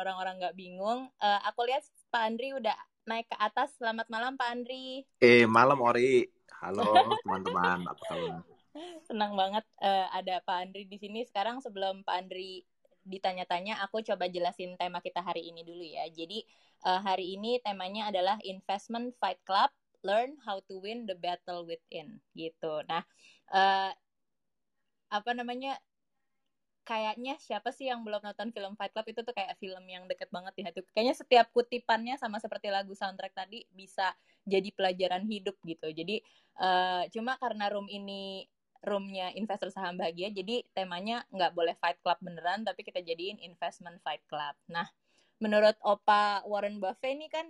orang-orang nggak bingung, uh, aku lihat Pak Andri udah naik ke atas. Selamat malam Pak Andri. Eh malam Ori. Halo teman-teman, apa kabar? Senang banget uh, ada Pak Andri di sini. Sekarang sebelum Pak Andri ditanya-tanya, aku coba jelasin tema kita hari ini dulu ya. Jadi uh, hari ini temanya adalah Investment Fight Club, Learn How to Win the Battle Within, gitu. Nah, uh, apa namanya? Kayaknya siapa sih yang belum nonton film Fight Club itu tuh kayak film yang deket banget di hati. Kayaknya setiap kutipannya sama seperti lagu soundtrack tadi bisa jadi pelajaran hidup gitu. Jadi uh, cuma karena room ini roomnya investor saham bahagia jadi temanya nggak boleh fight club beneran tapi kita jadiin investment fight club nah menurut opa Warren Buffett ini kan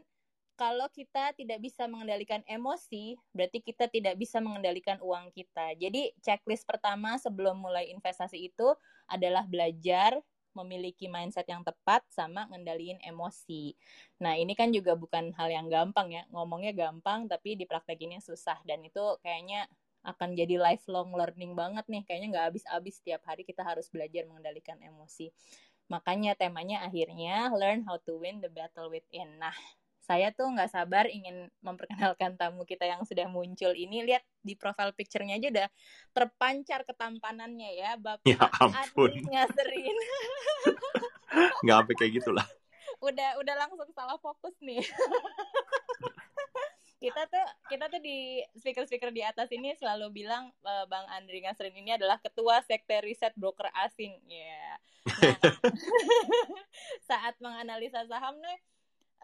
kalau kita tidak bisa mengendalikan emosi, berarti kita tidak bisa mengendalikan uang kita. Jadi checklist pertama sebelum mulai investasi itu adalah belajar memiliki mindset yang tepat sama ngendaliin emosi. Nah, ini kan juga bukan hal yang gampang ya. Ngomongnya gampang tapi dipraktekinnya susah dan itu kayaknya akan jadi lifelong learning banget nih. Kayaknya nggak habis-habis setiap hari kita harus belajar mengendalikan emosi. Makanya temanya akhirnya learn how to win the battle within. Nah, saya tuh nggak sabar ingin memperkenalkan tamu kita yang sudah muncul ini. Lihat di profile picture-nya aja udah terpancar ketampanannya ya, Bapak ya ampun. Ngaserin. nggak sampai kayak gitulah. Udah udah langsung salah fokus nih kita tuh kita tuh di speaker-speaker di atas ini selalu bilang uh, Bang Andri Ngasrin ini adalah ketua sekte riset broker asing. Ya. Yeah. Nah, saat menganalisa saham nih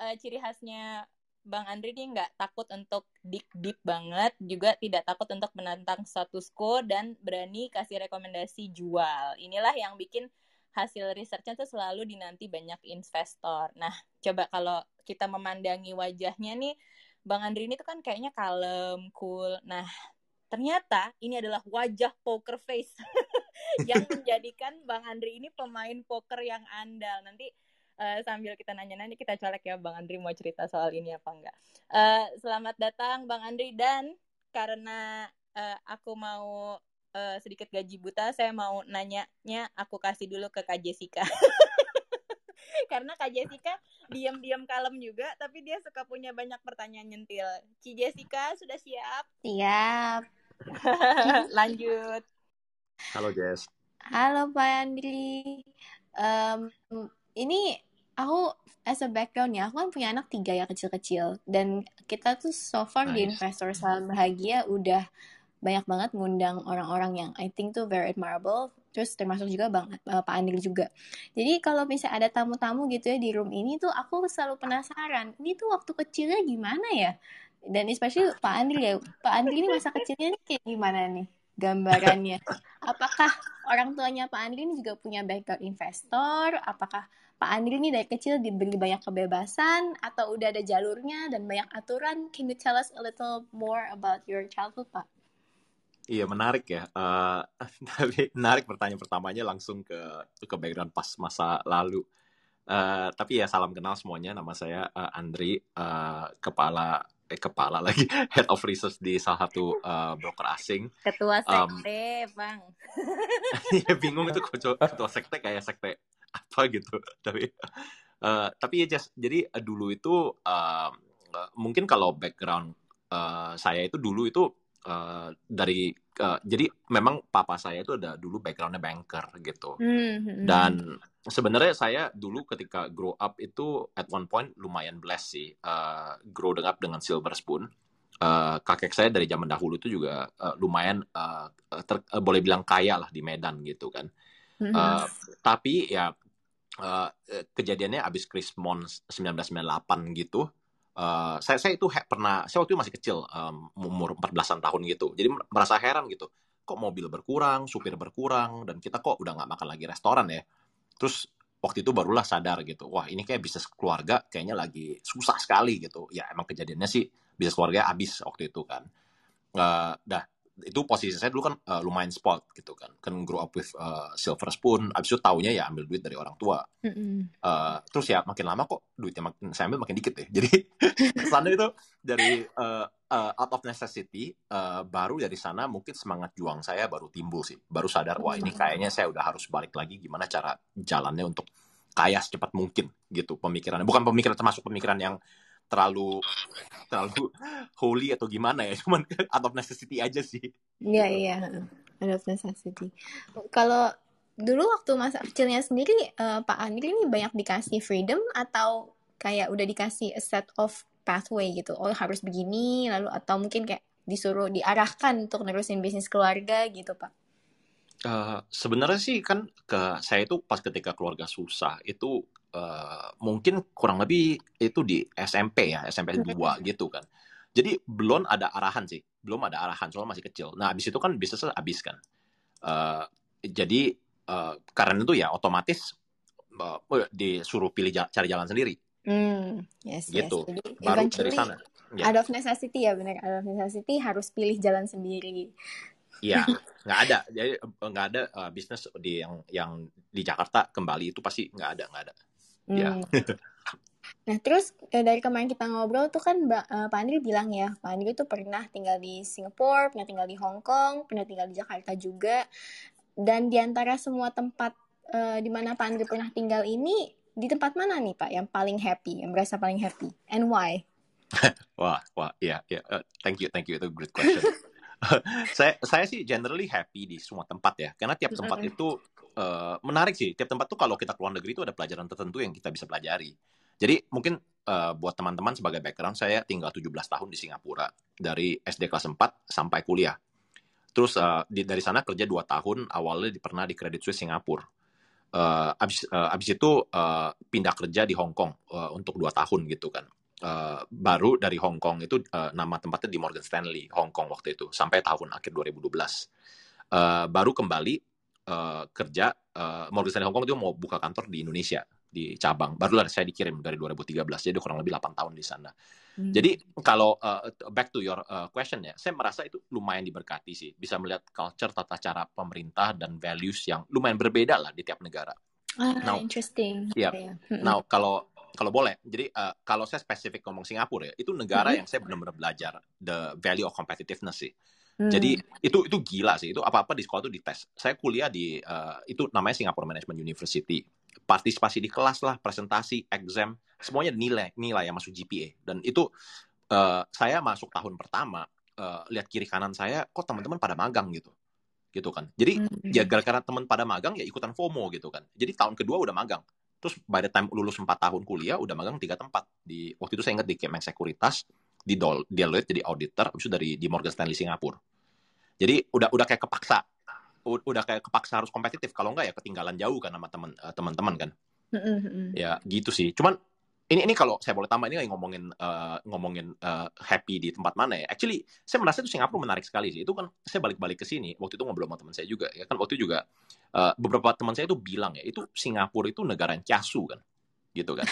uh, ciri khasnya Bang Andri ini nggak takut untuk deep deep banget, juga tidak takut untuk menantang status quo dan berani kasih rekomendasi jual. Inilah yang bikin hasil researchnya tuh selalu dinanti banyak investor. Nah, coba kalau kita memandangi wajahnya nih Bang Andri ini tuh kan kayaknya kalem, cool. Nah, ternyata ini adalah wajah poker face yang menjadikan Bang Andri ini pemain poker yang andal. Nanti uh, sambil kita nanya-nanya kita colek ya Bang Andri mau cerita soal ini apa enggak. Uh, selamat datang Bang Andri dan karena uh, aku mau uh, sedikit gaji buta, saya mau nanyanya aku kasih dulu ke Kak Jessica. karena Kak Jessica diam-diam kalem juga tapi dia suka punya banyak pertanyaan nyentil. Ci Jessica sudah siap? Siap. Lanjut. Halo Jess. Halo Pak Andri. Um, ini aku as a background ya, aku kan punya anak tiga ya kecil-kecil. Dan kita tuh so far nice. di investor saham bahagia udah banyak banget ngundang orang-orang yang I think tuh very admirable. Terus termasuk juga bang uh, Pak Andri juga. Jadi kalau misalnya ada tamu-tamu gitu ya di room ini tuh aku selalu penasaran ini tuh waktu kecilnya gimana ya? Dan especially Pak Andri ya Pak Andri ini masa kecilnya nih kayak gimana nih gambarannya? Apakah orang tuanya Pak Andri ini juga punya background investor? Apakah Pak Andri ini dari kecil diberi banyak kebebasan atau udah ada jalurnya dan banyak aturan can you tell us a little more about your childhood Pak Iya menarik ya. Uh, tapi menarik pertanyaan pertamanya langsung ke ke background pas masa lalu. Uh, tapi ya salam kenal semuanya. Nama saya uh, Andri, uh, kepala eh kepala lagi head of research di salah satu uh, broker asing. Ketua sekte, um, bang. ya bingung itu ketua sekte kayak sekte apa gitu. Tapi uh, tapi ya just jadi uh, dulu itu uh, mungkin kalau background uh, saya itu dulu itu uh, dari uh, jadi memang papa saya itu ada dulu backgroundnya banker gitu mm-hmm. dan sebenarnya saya dulu ketika grow up itu at one point lumayan blessed sih uh, grow up dengan silver spoon uh, kakek saya dari zaman dahulu itu juga uh, lumayan uh, ter, uh, boleh bilang kaya lah di Medan gitu kan mm-hmm. uh, tapi ya uh, kejadiannya abis Christmas 1998 gitu. Uh, saya saya itu pernah saya waktu itu masih kecil um, umur 14-an tahun gitu. Jadi merasa heran gitu. Kok mobil berkurang supir berkurang dan kita kok udah nggak makan lagi restoran ya? Terus waktu itu barulah sadar gitu. Wah ini kayak bisnis keluarga kayaknya lagi susah sekali gitu. Ya emang kejadiannya sih bisnis keluarga habis waktu itu kan. Uh, dah itu posisi saya dulu kan uh, lumayan spot gitu kan. Kan grow up with uh, silver spoon. Abis itu taunya ya ambil duit dari orang tua. Mm-hmm. uh, terus ya makin lama kok duitnya makin saya ambil makin dikit deh. Jadi sana itu dari uh, uh, out of necessity uh, baru dari sana mungkin semangat juang saya baru timbul sih. Baru sadar wah ini kayaknya saya udah harus balik lagi gimana cara jalannya untuk kaya secepat mungkin gitu pemikirannya. Bukan pemikiran termasuk pemikiran yang terlalu terlalu holy atau gimana ya, cuman out of necessity aja sih. Iya iya, out of necessity. Kalau dulu waktu masa kecilnya sendiri uh, Pak Andri ini banyak dikasih freedom atau kayak udah dikasih a set of pathway gitu. Oh harus begini lalu atau mungkin kayak disuruh diarahkan untuk nerusin bisnis keluarga gitu Pak. Uh, sebenarnya sih kan ke saya itu pas ketika keluarga susah itu uh, mungkin kurang lebih itu di SMP ya SMP 2 gitu kan. Jadi belum ada arahan sih, belum ada arahan soalnya masih kecil. Nah abis itu kan bisnisnya habis kan. Uh, jadi uh, karena itu ya otomatis uh, disuruh pilih cari jalan sendiri. Hmm, yes, gitu. Yes. Jadi, Baru dari sana. Yeah. Out of necessity ya benar. Out of necessity harus pilih jalan sendiri. Iya, nggak ada. Jadi nggak ada uh, bisnis di yang yang di Jakarta kembali itu pasti nggak ada, nggak ada. Iya. Hmm. Nah, terus dari kemarin kita ngobrol tuh kan uh, Pak Andri bilang ya, Pak Andri tuh pernah tinggal di Singapura, pernah tinggal di Hong Kong, pernah tinggal di Jakarta juga. Dan di antara semua tempat uh, di mana Pak Andri pernah tinggal ini, di tempat mana nih Pak yang paling happy, yang merasa paling happy? And why? wah, wah, iya, yeah, iya. Yeah. Uh, thank you, thank you. Itu great question. saya saya sih generally happy di semua tempat ya, karena tiap tempat itu uh, menarik sih. Tiap tempat tuh kalau kita keluar negeri itu ada pelajaran tertentu yang kita bisa pelajari. Jadi mungkin uh, buat teman-teman sebagai background, saya tinggal 17 tahun di Singapura dari SD kelas 4 sampai kuliah. Terus uh, di, dari sana kerja dua tahun, awalnya di, pernah di Credit Suisse Singapura. Uh, abis, uh, abis itu uh, pindah kerja di Hong Kong uh, untuk dua tahun gitu kan. Uh, baru dari Hong Kong itu uh, nama tempatnya di Morgan Stanley Hong Kong waktu itu sampai tahun akhir 2012. Uh, baru kembali uh, kerja uh, Morgan Stanley Hong Kong itu mau buka kantor di Indonesia di cabang. Barulah saya dikirim dari 2013 jadi kurang lebih 8 tahun di sana. Hmm. Jadi kalau uh, back to your uh, question ya, saya merasa itu lumayan diberkati sih. Bisa melihat culture, tata cara pemerintah dan values yang lumayan berbeda lah di tiap negara. Ah, now, interesting. Iya. Yeah. Yeah. Now kalau kalau boleh, jadi uh, kalau saya spesifik ngomong Singapura ya, itu negara -hmm. yang saya benar-benar belajar the value of competitiveness sih. Hmm. Jadi itu itu gila sih. Itu apa-apa di sekolah itu dites. Saya kuliah di uh, itu namanya Singapore Management University. Partisipasi di kelas lah, presentasi, exam, semuanya nilai nilai yang masuk GPA dan itu uh, saya masuk tahun pertama uh, lihat kiri kanan saya kok teman-teman pada magang gitu gitu kan jadi hmm. ya gara-gara teman pada magang ya ikutan FOMO gitu kan jadi tahun kedua udah magang terus by the time lulus 4 tahun kuliah udah magang tiga tempat di waktu itu saya ingat di Kemen Sekuritas di Dol, Deloitte jadi auditor habis itu dari di Morgan Stanley Singapura. Jadi udah udah kayak kepaksa. Udah kayak kepaksa harus kompetitif. Kalau enggak ya ketinggalan jauh kan sama teman uh, teman-teman kan. Mm -hmm. ya gitu sih. Cuman ini ini kalau saya boleh tambah ini lagi ngomongin uh, ngomongin uh, happy di tempat mana ya. Actually, saya merasa itu Singapura menarik sekali sih. Itu kan saya balik-balik ke sini waktu itu ngobrol sama teman saya juga ya kan. Waktu itu juga uh, beberapa teman saya itu bilang ya itu Singapura itu negara yang casu kan gitu kan.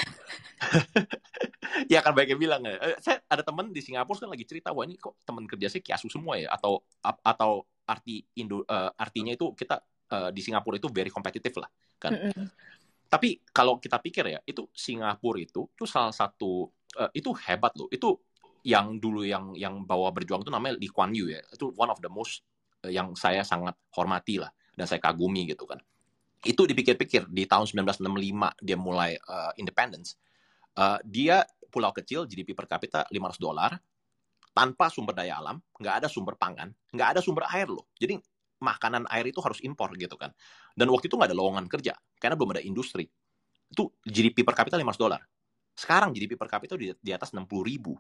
ya kan banyak yang bilang ya. Saya ada teman di Singapura kan lagi cerita wah ini kok teman kerja saya kiasu semua ya atau atau arti Indo uh, artinya itu kita uh, di Singapura itu very kompetitif lah kan. Mm -hmm tapi kalau kita pikir ya, itu Singapura itu itu salah satu uh, itu hebat loh. Itu yang dulu yang yang bawa berjuang itu namanya Lee Kuan Yew ya. Itu one of the most uh, yang saya sangat hormati lah dan saya kagumi gitu kan. Itu dipikir-pikir di tahun 1965 dia mulai uh, independence. Uh, dia pulau kecil GDP per kapita 500 dolar tanpa sumber daya alam, nggak ada sumber pangan, nggak ada sumber air loh. Jadi makanan air itu harus impor gitu kan. Dan waktu itu nggak ada lowongan kerja karena belum ada industri. Itu GDP per kapita 500 dolar. Sekarang GDP per kapita di, di atas 60 ribu.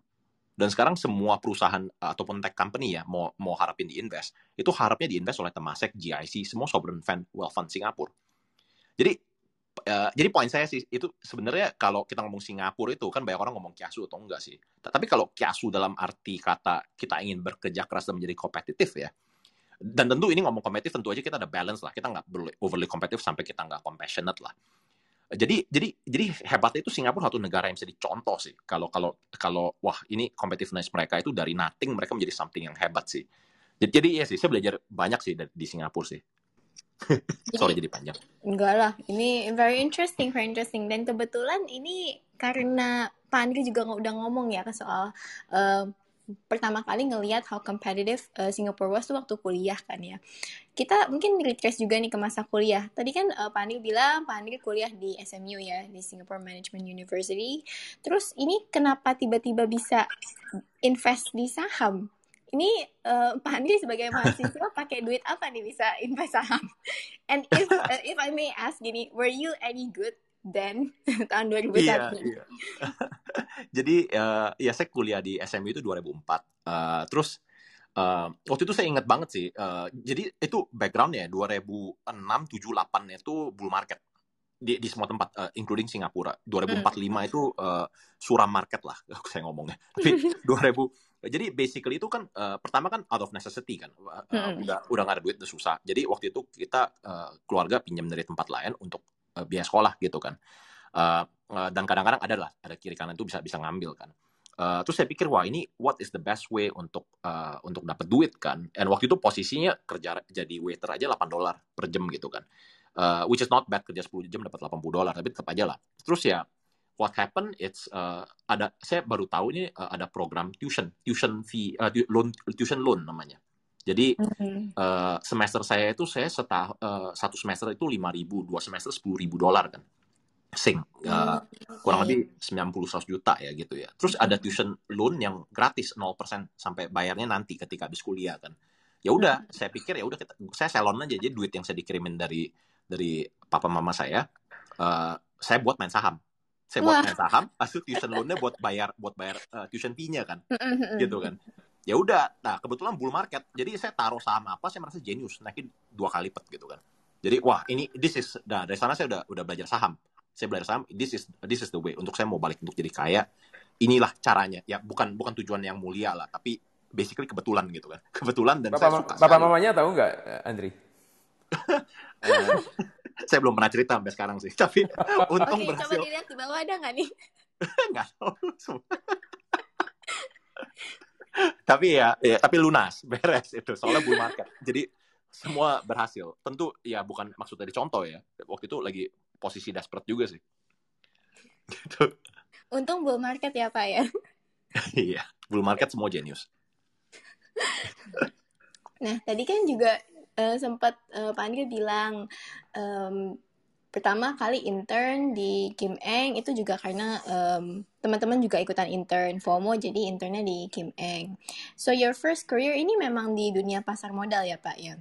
Dan sekarang semua perusahaan uh, ataupun tech company ya mau mau harapin di invest itu harapnya di invest oleh Temasek, GIC, semua sovereign fund, wealth fund Singapura. Jadi uh, jadi poin saya sih itu sebenarnya kalau kita ngomong Singapura itu kan banyak orang ngomong kiasu atau enggak sih. Tapi kalau kiasu dalam arti kata kita ingin bekerja keras dan menjadi kompetitif ya, dan tentu ini ngomong kompetitif tentu aja kita ada balance lah. Kita nggak overly kompetitif sampai kita nggak compassionate lah. Jadi jadi jadi hebatnya itu Singapura satu negara yang bisa dicontoh sih. Kalau kalau kalau wah ini competitiveness mereka itu dari nothing mereka menjadi something yang hebat sih. Jadi, jadi ya sih saya belajar banyak sih di Singapura sih sorry jadi panjang enggak lah ini very interesting very interesting dan kebetulan ini karena Pak Andri juga udah ngomong ya ke soal uh, pertama kali ngelihat how competitive uh, Singapore was tuh waktu kuliah kan ya. Kita mungkin retrace juga nih ke masa kuliah. Tadi kan uh, Pak Andri bilang Pak Andri kuliah di SMU ya, di Singapore Management University. Terus ini kenapa tiba-tiba bisa invest di saham? Ini uh, Pak Andri sebagai mahasiswa pakai duit apa nih bisa invest saham? And if uh, if I may ask gini, were you any good then tahun 2001. Iya, iya. Jadi uh, ya saya kuliah di SMU itu 2004. Uh, terus uh, waktu itu saya ingat banget sih. Uh, jadi itu backgroundnya 2006, 7, 8 itu bull market di, di semua tempat, uh, including Singapura. 2045 hmm. itu uh, suram market lah, saya ngomongnya. Tapi 2000 jadi basically itu kan uh, pertama kan out of necessity kan, uh, hmm. udah udah gak ada duit udah susah. Jadi waktu itu kita uh, keluarga pinjam dari tempat lain untuk uh, biaya sekolah gitu kan. Uh, uh, dan kadang-kadang ada lah, ada kiri kanan itu bisa bisa ngambil kan. Uh, terus saya pikir wah ini what is the best way untuk uh, untuk dapat duit kan. And waktu itu posisinya kerja jadi waiter aja 8 dolar per jam gitu kan. Uh, which is not bad kerja 10 jam dapat 80 dolar tapi tetap aja lah. Terus ya what happen it's uh, ada saya baru tahu ini uh, ada program tuition tuition fee uh, loan tuition loan namanya jadi mm-hmm. uh, semester saya itu saya setah uh, satu semester itu lima ribu, dua semester sepuluh ribu dolar kan, sing uh, mm-hmm. kurang lebih sembilan puluh seratus juta ya gitu ya. Terus ada tuition loan yang gratis 0% sampai bayarnya nanti ketika habis kuliah kan. Ya udah, mm-hmm. saya pikir ya udah saya salon aja jadi duit yang saya dikirimin dari dari papa mama saya, uh, saya buat main saham. Saya buat main saham, hasil tuition loannya buat bayar buat bayar uh, tuition fee-nya kan, gitu kan. Ya udah nah kebetulan bull market. Jadi saya taruh saham apa saya merasa genius naikin dua kali lipat gitu kan. Jadi wah ini this is nah dari sana saya udah udah belajar saham. Saya belajar saham this is this is the way untuk saya mau balik untuk jadi kaya. Inilah caranya. Ya bukan bukan tujuan yang mulia lah tapi basically kebetulan gitu kan. Kebetulan dan bapak, saya suka bapak mamanya tahu nggak Andri saya belum pernah cerita sampai sekarang sih. Tapi untung Oke, berhasil coba dilihat di bawah ada nggak nih? Nggak tahu tapi ya, ya tapi lunas beres itu. Soalnya bull market. Jadi semua berhasil. Tentu ya bukan maksud dari contoh ya. Waktu itu lagi posisi desperate juga sih. Gitu. Untung bull market ya pak ya. Iya bull market semua genius. Nah tadi kan juga uh, sempat uh, Pak Andri bilang um, pertama kali intern di Kim Eng itu juga karena um, teman-teman juga ikutan intern FOMO jadi internnya di Kim Eng. So your first career ini memang di dunia pasar modal ya Pak ya?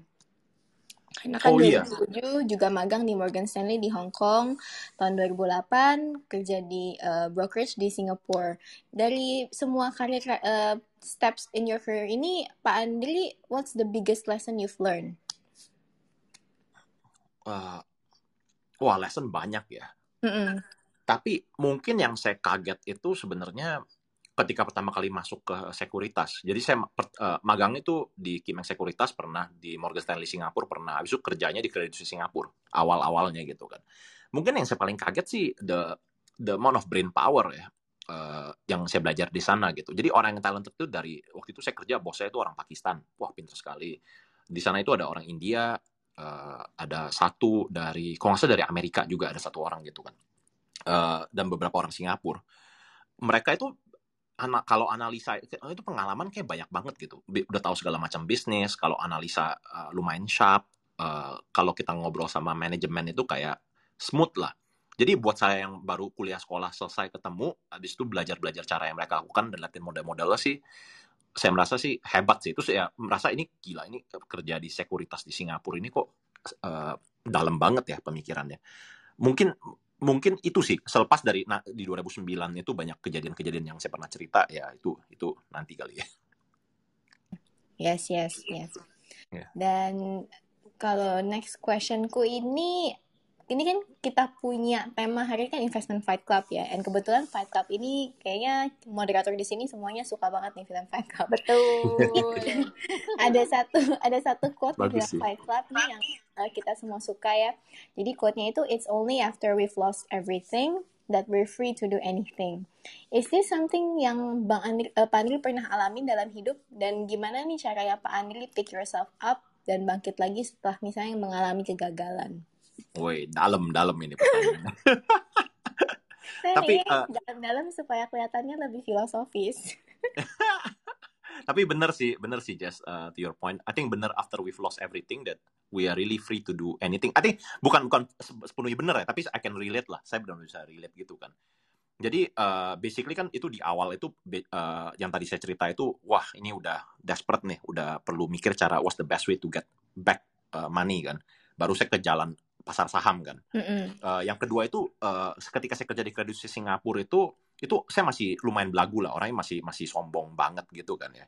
Karena kan oh, 2007 iya. juga magang di Morgan Stanley di Hong Kong, tahun 2008 kerja di uh, brokerage di Singapore. Dari semua karir uh, steps in your career ini, Pak Andri, what's the biggest lesson you've learned? Uh, wah lesson banyak ya. Mm-mm. Tapi mungkin yang saya kaget itu sebenarnya ketika pertama kali masuk ke sekuritas. Jadi saya per, uh, magang itu di Kimeng Sekuritas pernah, di Morgan Stanley Singapura pernah, habis itu kerjanya di Credit Suisse Singapura awal-awalnya gitu kan. Mungkin yang saya paling kaget sih the the amount of brain power ya. Uh, yang saya belajar di sana gitu. Jadi orang yang talented itu dari waktu itu saya kerja bos saya itu orang Pakistan. Wah, pintar sekali. Di sana itu ada orang India, uh, ada satu dari kalau dari Amerika juga ada satu orang gitu kan. Uh, dan beberapa orang Singapura. Mereka itu anak kalau analisa itu pengalaman kayak banyak banget gitu. Udah tahu segala macam bisnis kalau analisa uh, lumayan sharp uh, kalau kita ngobrol sama manajemen itu kayak smooth lah. Jadi buat saya yang baru kuliah sekolah selesai ketemu habis itu belajar belajar cara yang mereka lakukan dan latihan model-modelnya sih saya merasa sih hebat sih. Terus ya merasa ini gila ini kerja di sekuritas di Singapura ini kok uh, dalam banget ya pemikirannya. Mungkin mungkin itu sih selepas dari nah, di 2009 itu banyak kejadian-kejadian yang saya pernah cerita ya itu itu nanti kali ya. Yes, yes, yes. Yeah. Dan kalau next questionku ini ini kan kita punya tema hari kan investment Fight Club ya. Dan kebetulan Fight Club ini kayaknya moderator di sini semuanya suka banget nih film Fight Club. Betul. ada satu ada satu quote di film Fight Club nih yang uh, kita semua suka ya. Jadi quote-nya itu it's only after we've lost everything that we're free to do anything. Is this something yang Bang Andri, uh, Pak Andri pernah alami dalam hidup dan gimana nih caranya Pak Andri pick yourself up dan bangkit lagi setelah misalnya mengalami kegagalan? Woi, dalam-dalam ini pertanyaannya. Tapi uh, dalam-dalam supaya kelihatannya lebih filosofis. Tapi bener sih, bener sih Jess, uh, to your point. I think bener after we've lost everything that we are really free to do anything. I think bukan bukan sepenuhnya bener ya, tapi I can relate lah. Saya benar bisa relate gitu kan. Jadi uh, basically kan itu di awal itu uh, yang tadi saya cerita itu, wah ini udah desperate nih, udah perlu mikir cara what's the best way to get back uh, money kan. Baru saya ke jalan pasar saham kan. Mm -hmm. uh, yang kedua itu uh, ketika saya kerja di kredit Singapura itu itu saya masih lumayan belagu lah orangnya masih masih sombong banget gitu kan ya.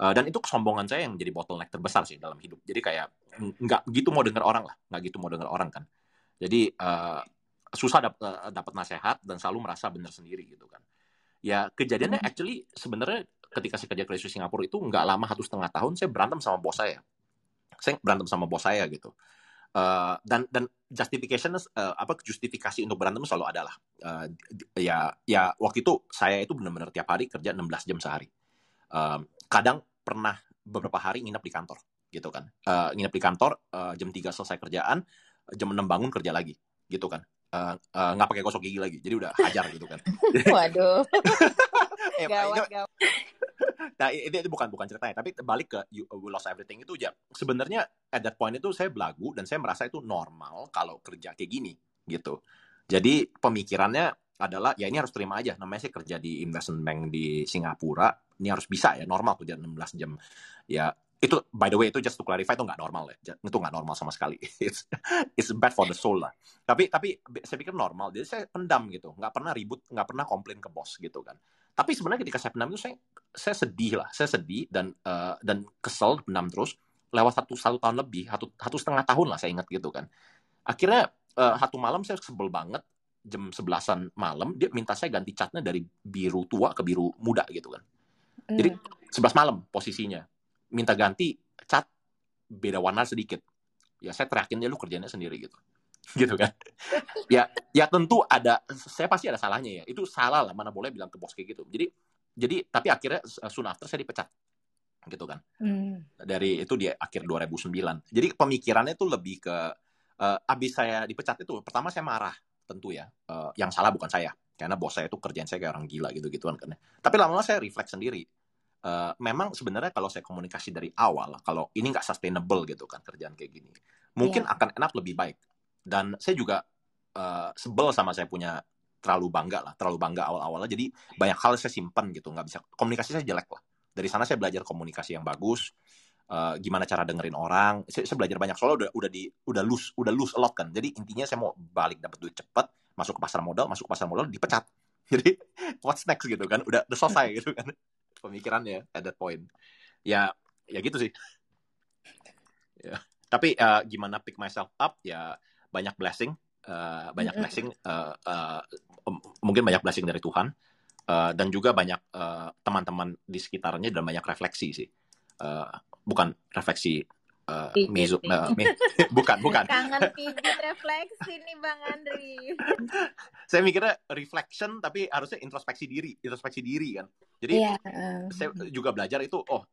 Uh, dan itu kesombongan saya yang jadi bottleneck terbesar sih dalam hidup. Jadi kayak nggak gitu mau dengar orang lah, nggak gitu mau dengar orang kan. Jadi uh, susah dapat uh, dapat nasihat dan selalu merasa benar sendiri gitu kan. Ya kejadiannya actually sebenarnya ketika saya kerja di Singapura itu nggak lama satu setengah tahun saya berantem sama bos saya. Saya berantem sama bos saya gitu. Uh, dan dan justification uh, apa justifikasi untuk berantem selalu adalah uh, ya ya waktu itu saya itu benar-benar tiap hari kerja 16 jam sehari. Uh, kadang pernah beberapa hari nginep di kantor gitu kan. Uh, nginep di kantor uh, jam 3 selesai kerjaan jam 6 bangun kerja lagi gitu kan. Nggak uh, uh, pakai gosok gigi lagi jadi udah hajar gitu kan. Waduh. Eh, gawat, gawat nah itu, itu bukan bukan ceritanya tapi balik ke you, we lost everything itu ya sebenarnya at that point itu saya belagu dan saya merasa itu normal kalau kerja kayak gini gitu. Jadi pemikirannya adalah ya ini harus terima aja namanya saya kerja di investment bank di Singapura ini harus bisa ya normal kerja 16 jam. Ya itu by the way itu just to clarify itu nggak normal ya itu nggak normal sama sekali. It's it's bad for the soul lah. Tapi tapi saya pikir normal jadi saya pendam gitu nggak pernah ribut nggak pernah komplain ke bos gitu kan tapi sebenarnya ketika saya pendam itu saya saya sedih lah saya sedih dan uh, dan kesel pendam terus. Lewat satu satu tahun lebih satu satu setengah tahun lah saya ingat gitu kan. Akhirnya uh, satu malam saya sebel banget jam sebelasan malam dia minta saya ganti catnya dari biru tua ke biru muda gitu kan. Jadi hmm. sebelas malam posisinya. Minta ganti cat beda warna sedikit. Ya saya teriakin dia lu kerjanya sendiri gitu gitu kan. Ya ya tentu ada saya pasti ada salahnya ya. Itu salah lah mana boleh bilang ke bos kayak gitu. Jadi jadi tapi akhirnya soon after saya dipecat. Gitu kan. Hmm. dari itu di akhir 2009 jadi pemikirannya itu lebih ke uh, abis saya dipecat itu pertama saya marah tentu ya. Uh, yang salah bukan saya. Karena bos saya itu kerjaan saya kayak orang gila gitu gituan kan tapi lama-lama saya refleks sendiri. Uh, memang sebenarnya kalau saya komunikasi dari awal, kalau ini nggak sustainable gitu kan kerjaan kayak gini, mungkin yeah. akan enak lebih baik. Dan saya juga uh, sebel sama saya punya terlalu bangga lah, terlalu bangga awal-awalnya. Jadi banyak hal saya simpan gitu, nggak bisa komunikasi saya jelek lah. Dari sana saya belajar komunikasi yang bagus, uh, gimana cara dengerin orang. Saya, saya belajar banyak soalnya udah udah di udah lose udah lose a lot kan. Jadi intinya saya mau balik dapat duit cepat, masuk ke pasar modal, masuk ke pasar modal dipecat. Jadi what's next gitu kan? Udah udah selesai gitu kan pemikirannya at that point ya ya gitu sih ya tapi uh, gimana pick myself up ya banyak blessing uh, banyak mm -hmm. blessing uh, uh, mungkin banyak blessing dari Tuhan uh, dan juga banyak teman-teman uh, di sekitarnya dan banyak refleksi sih. Uh, bukan refleksi uh, mizu, uh, mi, bukan bukan. Kangen pijit refleksi nih bang Andri. Saya mikirnya reflection tapi harusnya introspeksi diri introspeksi diri kan. Jadi yeah. Saya juga belajar itu oh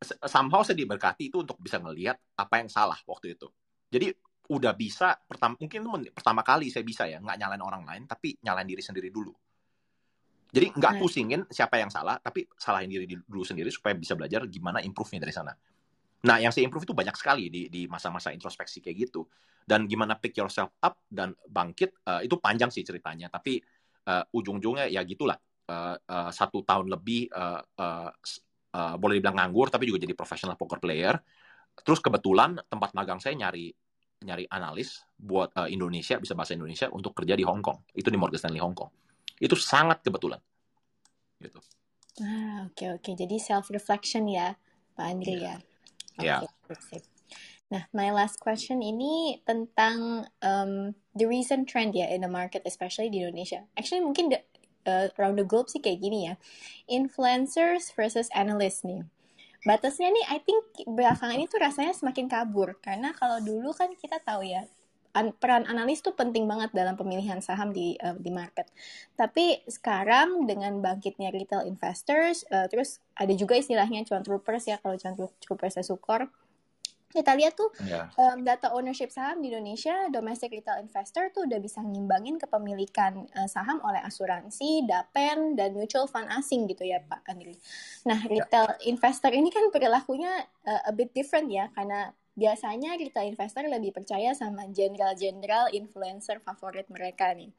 somehow saya diberkati itu untuk bisa ngelihat apa yang salah waktu itu. Jadi udah bisa pertama mungkin itu pertama kali saya bisa ya nggak nyalain orang lain tapi nyalain diri sendiri dulu jadi nggak pusingin siapa yang salah tapi salahin diri dulu sendiri supaya bisa belajar gimana improve-nya dari sana Nah, yang saya improve itu banyak sekali di di masa-masa introspeksi kayak gitu. Dan gimana pick yourself up dan bangkit uh, itu panjang sih ceritanya. Tapi uh, ujung-ujungnya ya gitulah. Uh, uh, satu tahun lebih uh, uh, uh, boleh dibilang nganggur, tapi juga jadi professional poker player. Terus kebetulan tempat magang saya nyari nyari analis buat uh, Indonesia bisa bahasa Indonesia untuk kerja di Hong Kong. Itu di Morgan Stanley Hong Kong. Itu sangat kebetulan. Gitu. Ah, oke okay, oke. Okay. Jadi self reflection ya, Pak Andri yeah. ya. Yeah. Nah, my last question ini tentang um, the recent trend ya in the market, especially di Indonesia. Actually mungkin the, uh, around the globe sih kayak gini ya. Influencers versus analyst nih. Batasnya nih, I think belakangan ini tuh rasanya semakin kabur. Karena kalau dulu kan kita tahu ya, an peran analis tuh penting banget dalam pemilihan saham di uh, di market. Tapi sekarang dengan bangkitnya retail investors, uh, terus ada juga istilahnya cuan troopers ya kalau cuan troopers sukor. Kita lihat tuh Yeah. um, data ownership saham di Indonesia, domestic retail investor tuh udah bisa ngimbangin kepemilikan uh, saham oleh asuransi, dapen, dan mutual fund asing gitu ya Pak Andri. Nah, retail investor ini kan perilakunya uh, a bit different ya, karena biasanya retail investor lebih percaya sama jenderal-jenderal influencer favorit mereka nih.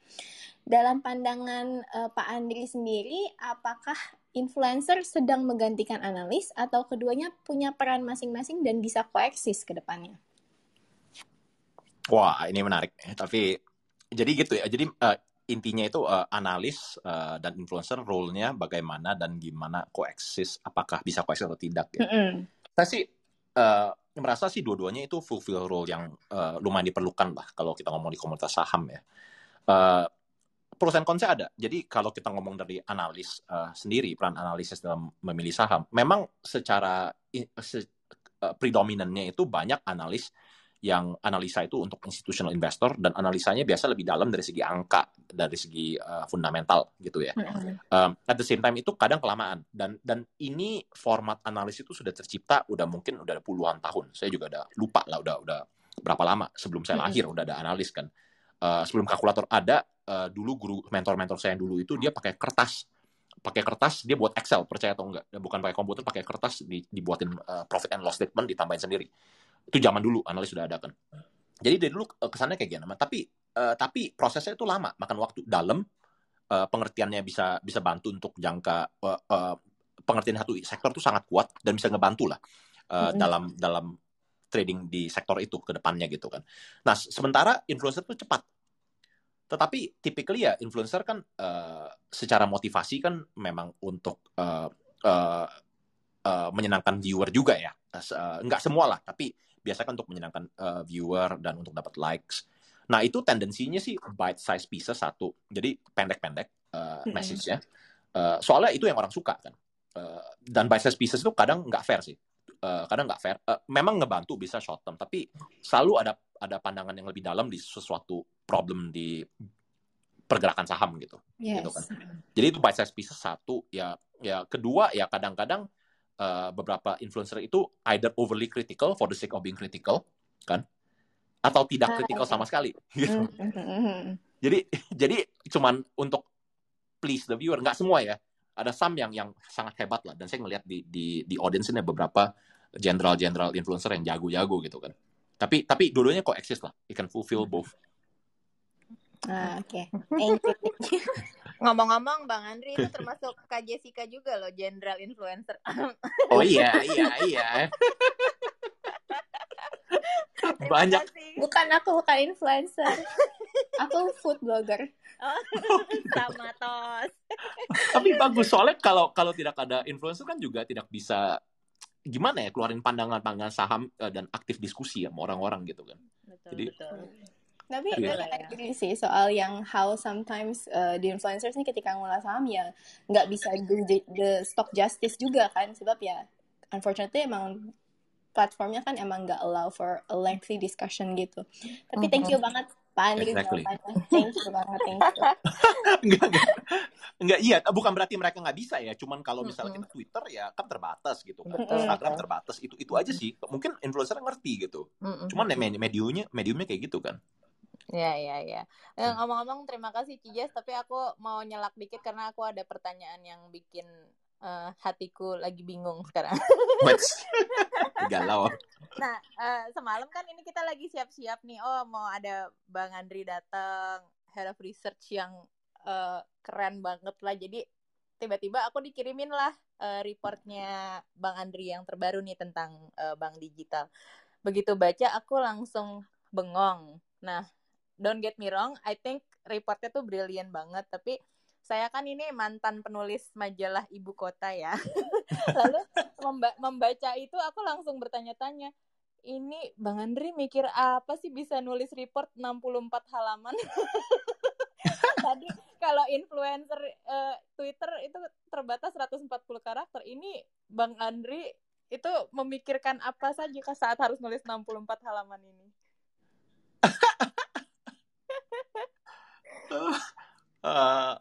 Dalam pandangan uh, Pak Andri sendiri, apakah influencer sedang menggantikan analis atau keduanya punya peran masing-masing dan bisa koeksis ke depannya? Wah, ini menarik. Tapi jadi gitu ya. Jadi eh, intinya itu eh, analis eh, dan influencer role-nya bagaimana dan gimana koeksis, apakah bisa koeksis atau tidak. Ya. Mm-mm. Saya sih eh, merasa sih dua-duanya itu fulfill role yang eh, lumayan diperlukan lah kalau kita ngomong di komunitas saham ya. Eh, pros and cons ada. Jadi kalau kita ngomong dari analis eh, sendiri, peran analisis dalam memilih saham, memang secara se- eh, predominannya itu banyak analis yang analisa itu untuk institutional investor dan analisanya biasa lebih dalam dari segi angka, dari segi eh, fundamental gitu ya. Mm-mm. Um, at the same time itu kadang kelamaan dan dan ini format analis itu sudah tercipta udah mungkin udah ada puluhan tahun. Saya juga udah lupa lah udah udah berapa lama sebelum saya Mm-mm. lahir udah ada analis kan. Uh, sebelum kalkulator ada uh, dulu guru mentor-mentor saya yang dulu itu dia pakai kertas. Pakai kertas dia buat Excel percaya atau enggak. Bukan pakai komputer pakai kertas di, dibuatin uh, profit and loss statement ditambahin sendiri. Itu zaman dulu analis sudah ada kan jadi dari dulu kesannya kayak gini tapi uh, tapi prosesnya itu lama makan waktu. Dalam uh, pengertiannya bisa bisa bantu untuk jangka uh, uh, pengertian satu sektor itu sangat kuat dan bisa ngebantu lah uh, Mm-mm. dalam dalam trading di sektor itu ke depannya gitu kan. Nah, sementara influencer itu cepat. Tetapi typically ya influencer kan uh, secara motivasi kan memang untuk uh, uh, uh, menyenangkan viewer juga ya. Uh, nggak semua lah, tapi biasanya kan untuk menyenangkan uh, viewer dan untuk dapat likes. Nah, itu tendensinya sih bite size pieces satu. Jadi pendek-pendek uh, message-nya. Uh, soalnya itu yang orang suka kan. Uh, dan bite size pieces itu kadang nggak fair sih. Uh, kadang nggak fair. Uh, memang ngebantu bisa short term, tapi selalu ada ada pandangan yang lebih dalam di sesuatu problem di pergerakan saham gitu. Yes. Gitu kan. Jadi itu bite size pieces satu. Ya, ya kedua ya kadang-kadang uh, beberapa influencer itu either overly critical for the sake of being critical, kan? Atau tidak Ah, critical sama sekali. Gitu. Mm-mm. Jadi jadi cuman untuk please the viewer, nggak semua ya. Ada some yang yang sangat hebat lah. Dan saya ngelihat di di di audience ini beberapa general-general influencer yang jago-jago gitu kan. Tapi tapi dua-duanya kok eksis lah. It can fulfill both. Ah, oke. Thank you. thank you. Ngomong-ngomong, Bang Andri itu termasuk Kak Jessica juga loh, general influencer. Oh iya iya iya. Banyak. Bukan aku bukan influencer. Aku food blogger. Oh, sama tos. tapi bagus soalnya kalau kalau tidak ada influencer kan juga tidak bisa gimana ya keluarin pandangan-pandangan saham eh, dan aktif diskusi ya sama orang-orang gitu kan. Betul, Jadi- betul. Tapi Iya. tapi agree sih soal yang how sometimes uh, the influencers nih ketika ngulas saham ya nggak bisa do the, the stock justice juga kan sebab ya unfortunately emang platformnya kan emang nggak allow for a lengthy discussion gitu. Tapi thank you banget Pak Andri Exactly. jawabannya. Thank you banget, thank you. enggak, enggak, enggak iya bukan berarti mereka nggak bisa ya cuman kalau misalnya Mm-mm. kita Twitter ya kan terbatas gitu kan Betul, Instagram terbatas itu itu aja sih mungkin influencer ngerti gitu Mm-mm. cuman med- mediumnya mediumnya kayak gitu kan Ya, ya, ya. Eh, Hmm. Ngomong-ngomong, terima kasih Cijas, tapi aku mau nyelak dikit karena aku ada pertanyaan yang bikin eh, hatiku lagi bingung sekarang. Galau Nah, eh, semalam kan ini kita lagi siap-siap nih. Oh, mau ada Bang Andri datang, head of research yang eh, keren banget lah. Jadi tiba-tiba aku dikirimin lah eh, reportnya Bang Andri yang terbaru nih tentang eh, bank digital. Begitu baca, aku langsung bengong. Nah, don't get me wrong, I think reportnya tuh brilian banget. Tapi saya kan ini mantan penulis majalah ibu kota ya. Lalu memba- membaca itu aku langsung bertanya-tanya, ini Bang Andri mikir apa sih bisa nulis report 64 halaman? Tadi kalau influencer eh, Twitter itu terbatas 140 karakter. Ini Bang Andri itu memikirkan apa saja saat harus nulis 64 halaman ini? Eh,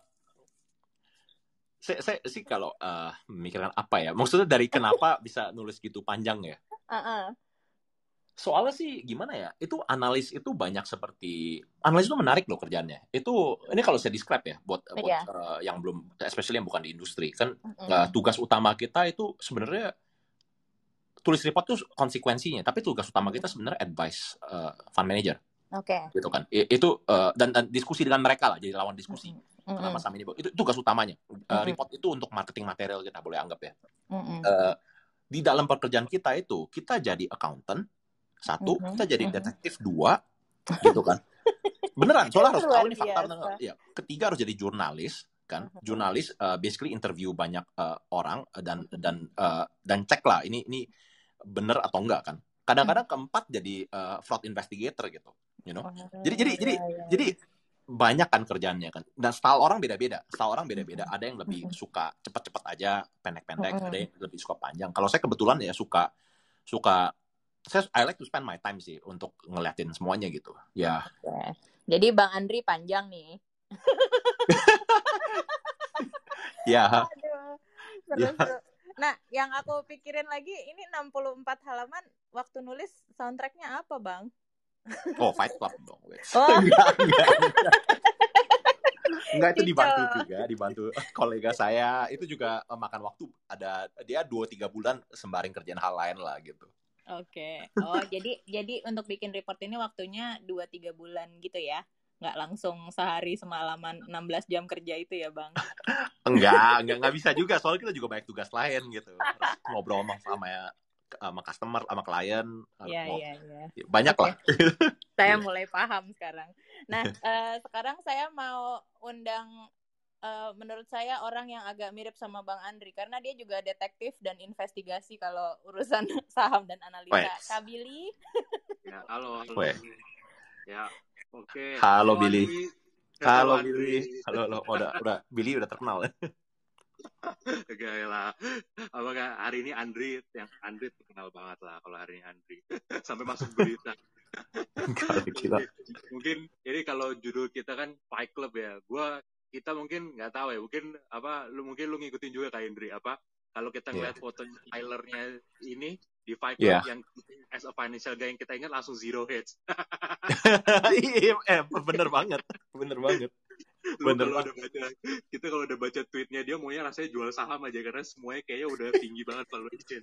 saya, saya sih kalau eh, memikirkan apa ya maksudnya dari kenapa bisa nulis gitu panjang ya Uh-uh. soalnya sih gimana ya? Itu analis itu banyak seperti analis itu menarik loh kerjanya. Itu ini kalau saya describe ya buat buat Iya. uh, yang belum especially yang bukan di industri kan Mm-mm. uh, tugas utama kita itu sebenarnya tulis report tuh konsekuensinya, tapi tugas utama kita sebenarnya advice uh, fund manager Oke. gitu kan. Itu uh, dan, dan diskusi dengan mereka lah jadi lawan diskusi Mm-mm. sama sama ini itu tugas utamanya. Uh, Mm-mm. report itu untuk marketing material kita boleh anggap ya. Mm-mm. Uh, di dalam pekerjaan kita itu kita jadi accountant satu, Mhm, kita jadi detektif dua, gitu kan? Beneran, soalnya harus tahu ini fakta. bener. Ya, ketiga harus jadi jurnalis kan, Mhm. jurnalis uh, basically interview banyak uh, orang dan dan uh, dan cek lah ini ini bener atau enggak kan. Kadang-kadang keempat jadi uh, fraud investigator gitu, you know. Jadi jadi jadi Iya, iya. jadi banyak kan kerjaannya kan. Dan style orang beda-beda. Style orang beda-beda. Ada yang lebih Mhm. suka cepet-cepet aja, pendek-pendek. Ada yang lebih suka panjang. Kalau saya kebetulan ya suka suka saya I like to spend my time sih untuk ngeliatin semuanya gitu. Ya, Oke. Jadi Bang Andri panjang nih. ya, Aduh, Ya. seru-seru. Nah, yang aku pikirin lagi ini 64 halaman waktu nulis soundtracknya apa, Bang? Oh Fight Club dong. Oh. enggak, enggak, enggak. Enggak itu dibantu juga, dibantu kolega saya itu juga makan waktu ada dia 2 3 bulan sembaring kerjaan hal lain lah gitu. Oke. Oh, jadi jadi untuk bikin report ini waktunya 2-3 bulan gitu ya? Nggak langsung sehari semalaman 16 jam kerja itu ya, Bang? Enggak, enggak enggak bisa juga soalnya kita juga banyak tugas lain gitu. Harus ngobrol sama sama sama customer, sama klien, Iya, mau- iya, iya. banyak Oke. lah. Saya Iya. mulai paham sekarang. Nah, eh, sekarang saya mau undang eh, menurut saya orang yang agak mirip sama Bang Andri karena dia juga detektif dan investigasi kalau urusan saham dan analisa. Wes. Kak Billy, Ya, halo, halo. Weh. Ya, oke. Halo, Billy. Andri. Halo. Billy. Halo, halo. Oh, udah, udah Billy udah terkenal ya. Gaya lah. Apakah hari ini Andri yang Andri terkenal banget lah kalau hari ini Andri sampai masuk berita. Gila. mungkin ini kalau judul kita kan Fight Club ya. Gua kita mungkin nggak tahu ya. Mungkin apa lu mungkin lu ngikutin juga kayak Andri apa kalau kita ngeliat foto Tylernya ini di Fight. Club yang as a financial guy yang kita ingat langsung zero hits. Iya, eh, bener banget. Bener banget. Lu Bener kalau udah baca kita kalau udah baca tweetnya dia maunya rasanya jual saham aja karena semuanya kayaknya udah tinggi banget valuation.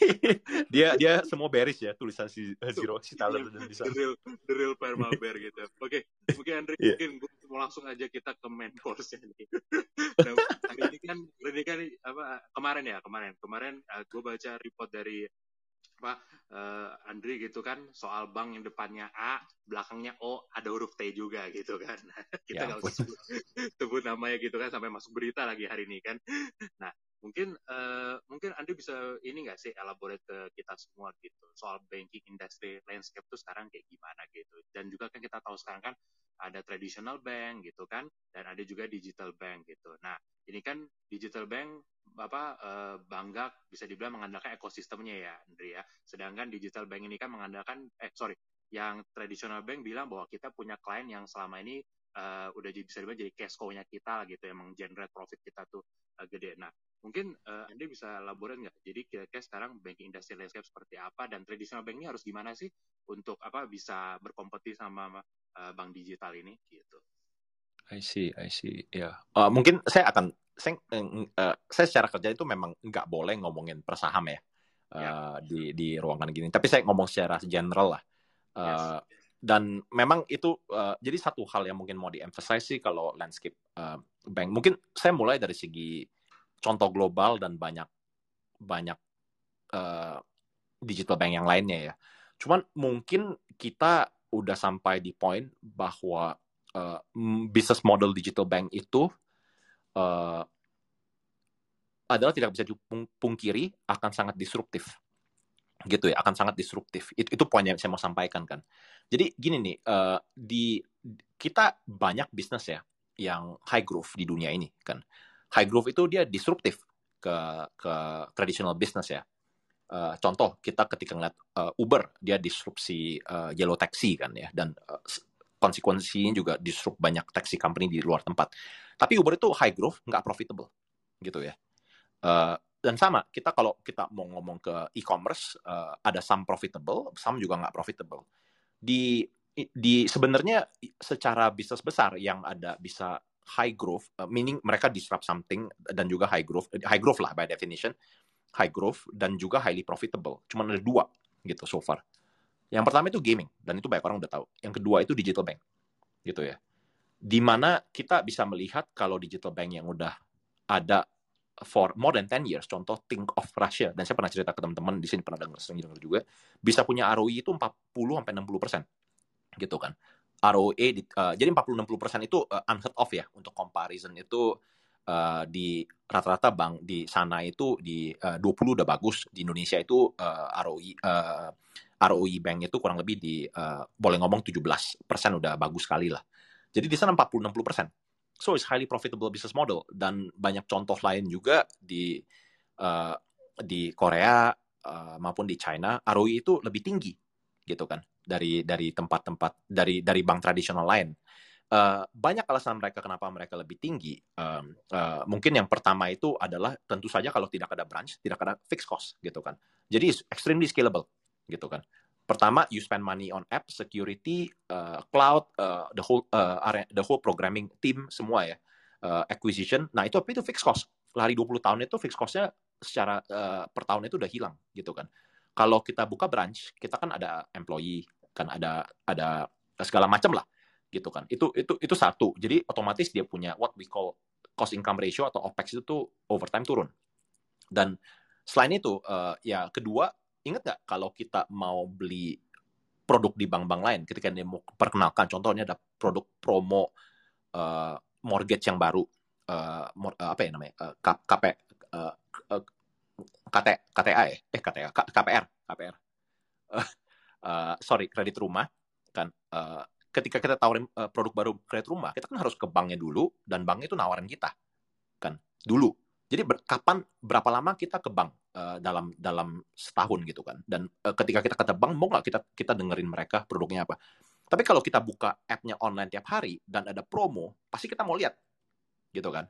dia dia semua bearish ya tulisan si Zero si Tyler dan di the real the real Perma Bear gitu. Oke, mungkin Andre Iya. mungkin gua mau langsung aja kita ke main course nih. nah, hari ini kan hari ini kan apa kemarin ya kemarin kemarin gue baca report dari apa eh, Andri gitu kan soal bank yang depannya A belakangnya O ada huruf T juga gitu kan kita Ya nggak ampun. usah sebut, sebut namanya gitu kan sampai masuk berita lagi hari ini kan nah mungkin eh, mungkin Andri bisa ini nggak sih elaborate ke kita semua gitu soal banking industry landscape tuh sekarang kayak gimana gitu. Dan juga kan kita tahu sekarang kan ada traditional bank gitu kan dan ada juga digital bank gitu. Nah ini kan digital bank apa eh, bangga bisa dibilang mengandalkan ekosistemnya ya Andri ya. Sedangkan digital bank ini kan mengandalkan eh sorry yang traditional bank bilang bahwa kita punya klien yang selama ini eh, udah bisa dibilang jadi cash cow-nya kita gitu yang menggenerate profit kita tuh eh, gede. Nah mungkin eh, Anda bisa elaborate nggak jadi kira-kira sekarang banking industry landscape seperti apa dan traditional bank ini harus gimana sih untuk apa bisa berkompetisi sama eh, bank digital ini gitu I see, I see. Ya, Eh, mungkin saya akan saya, eh, saya secara kerja itu memang nggak boleh ngomongin persaham ya eh, Ya. di di ruangan gini. Tapi saya ngomong secara general lah. Eh, Yes. Dan memang itu eh, jadi satu hal yang mungkin mau di-emphasize sih kalau landscape eh, bank. Mungkin saya mulai dari segi contoh global dan banyak banyak eh, digital bank yang lainnya ya. Cuman mungkin kita udah sampai di poin bahwa uh, mm, business model digital bank itu uh, adalah tidak bisa dipungkiri akan sangat disruptif. Gitu ya akan sangat disruptif. Itu itu poin yang saya mau sampaikan kan. Jadi gini nih uh, di kita banyak bisnis ya yang high growth di dunia ini kan high growth itu dia disruptif ke ke traditional business ya Uh, contoh kita ketika ngeliat uh, Uber dia disrupsi uh, yellow taxi kan ya dan uh, konsekuensinya juga disrupt banyak taxi company di luar tempat. Tapi Uber itu high growth, nggak profitable, gitu ya. Uh, dan sama kita kalau kita mau ngomong ke e-commerce uh, ada some profitable, some juga nggak profitable. Di di sebenarnya secara bisnis besar yang ada bisa high growth, uh, meaning mereka disrupt something dan juga high growth, high growth lah by definition, high growth dan juga highly profitable. Cuman ada dua gitu so far. Yang pertama itu gaming dan itu banyak orang udah tahu. Yang kedua itu digital bank, gitu ya. Di mana kita bisa melihat kalau digital bank yang udah ada for more than 10 years, contoh Think of Russia, dan saya pernah cerita ke teman-teman di sini pernah dengar dengar juga, bisa punya ROI itu 40 sampai 60 persen, gitu kan. ROE di, uh, jadi 40-60 persen itu uh, unheard of ya untuk comparison itu uh, di rata-rata bank di sana itu di uh, 20 udah bagus di Indonesia itu uh, ROI uh, ROI bank itu kurang lebih di uh, boleh ngomong 17 persen udah bagus sekali lah. Jadi di sana 40-60 persen. So it's highly profitable business model. Dan banyak contoh lain juga di uh, di Korea uh, maupun di China ROI itu lebih tinggi gitu kan dari dari tempat-tempat dari dari bank tradisional lain. Uh, banyak alasan mereka kenapa mereka lebih tinggi. Um, uh, mungkin yang pertama itu adalah tentu saja kalau tidak ada branch, tidak ada fixed cost gitu kan. Jadi extremely scalable gitu kan. Pertama, you spend money on app, security, uh, cloud, uh, the whole uh, the whole programming team semua ya, uh, acquisition. Nah itu apa itu fixed cost. Lari 20 tahun itu fixed cost-nya secara uh, per tahun itu udah hilang gitu kan. Kalau kita buka branch, kita kan ada employee, kan ada ada segala macam lah gitu kan. Itu itu itu satu. Jadi otomatis dia punya what we call cost income ratio atau OPEX itu tuh over time turun. Dan selain itu uh, ya kedua ingat nggak kalau kita mau beli produk di bank-bank lain ketika dia mau perkenalkan contohnya ada produk promo uh, mortgage yang baru uh, mor, apa ya namanya uh, KP uh, KT, KTA ya eh KTA KPR KPR uh, uh, sorry kredit rumah kan uh, ketika kita tawarin uh, produk baru kredit rumah kita kan harus ke banknya dulu dan banknya itu nawarin kita kan dulu jadi ber, kapan berapa lama kita ke bank dalam dalam setahun gitu kan. Dan uh, ketika kita ke bank mau nggak kita kita dengerin mereka produknya apa. Tapi kalau kita buka app-nya online tiap hari dan ada promo, pasti kita mau lihat. Gitu kan.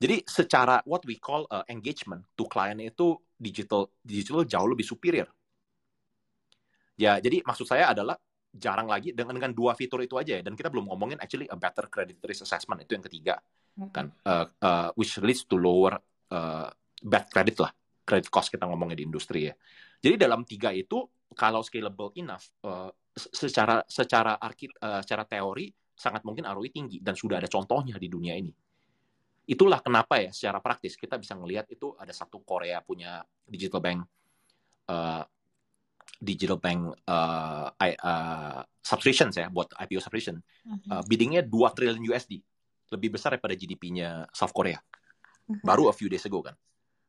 Jadi secara what we call uh, engagement to client itu digital digital jauh lebih superior. Ya, jadi maksud saya adalah jarang lagi dengan dengan dua fitur itu aja ya dan kita belum ngomongin actually a better credit risk assessment itu yang ketiga kan uh, uh, which leads to lower uh, bad credit lah, credit cost kita ngomongnya di industri ya. Jadi dalam tiga itu kalau scalable enough, uh, secara secara arki, uh, secara teori sangat mungkin ROI tinggi dan sudah ada contohnya di dunia ini. Itulah kenapa ya secara praktis kita bisa ngelihat itu ada satu Korea punya digital bank uh, digital bank uh, uh, subscriptions ya buat IPO subscription. Uh, biddingnya 2 triliun USD lebih besar daripada GDP-nya South Korea. Mhm. Baru a few days ago kan.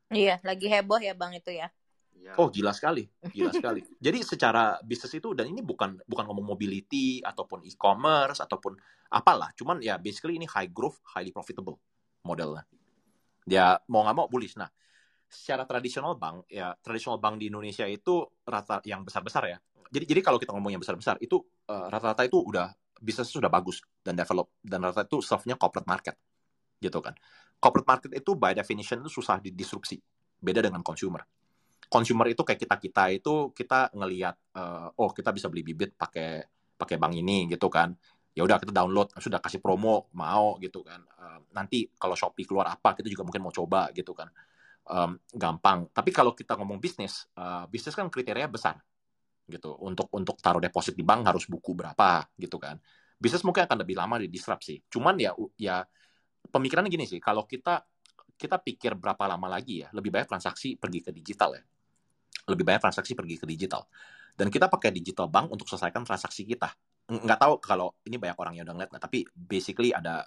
Iya, lagi heboh ya Bang itu ya. Iya. Oh gila sekali, gila sekali. Jadi secara bisnis itu dan ini bukan bukan ngomong mobility ataupun e-commerce ataupun apalah, cuman ya basically ini high growth, highly profitable modelnya. Ya mau nggak mau bullish. Nah, secara tradisional bank ya tradisional bank di Indonesia itu rata yang besar besar ya. Jadi jadi kalau kita ngomong yang besar besar itu uh, rata-rata itu udah bisnis sudah bagus dan develop dan rata-rata itu serve-nya corporate market gitu kan corporate market itu by definition itu susah didisrupsi. Beda dengan consumer. Consumer itu kayak kita kita itu kita ngelihat uh, oh kita bisa beli bibit pakai pakai bank ini gitu kan. Ya udah kita download sudah kasih promo mau gitu kan. Uh, nanti kalau Shopee keluar apa kita juga mungkin mau coba gitu kan. Um, gampang. Tapi kalau kita ngomong bisnis, uh, bisnis kan kriteria besar gitu. Untuk untuk taruh deposit di bank harus buku berapa gitu kan. Bisnis mungkin akan lebih lama didisrupsi. Cuman ya ya pemikirannya gini sih, kalau kita kita pikir berapa lama lagi ya, lebih banyak transaksi pergi ke digital ya. Lebih banyak transaksi pergi ke digital. Dan kita pakai digital bank untuk selesaikan transaksi kita. Nggak tahu kalau ini banyak orang yang udah ngeliat, tapi basically ada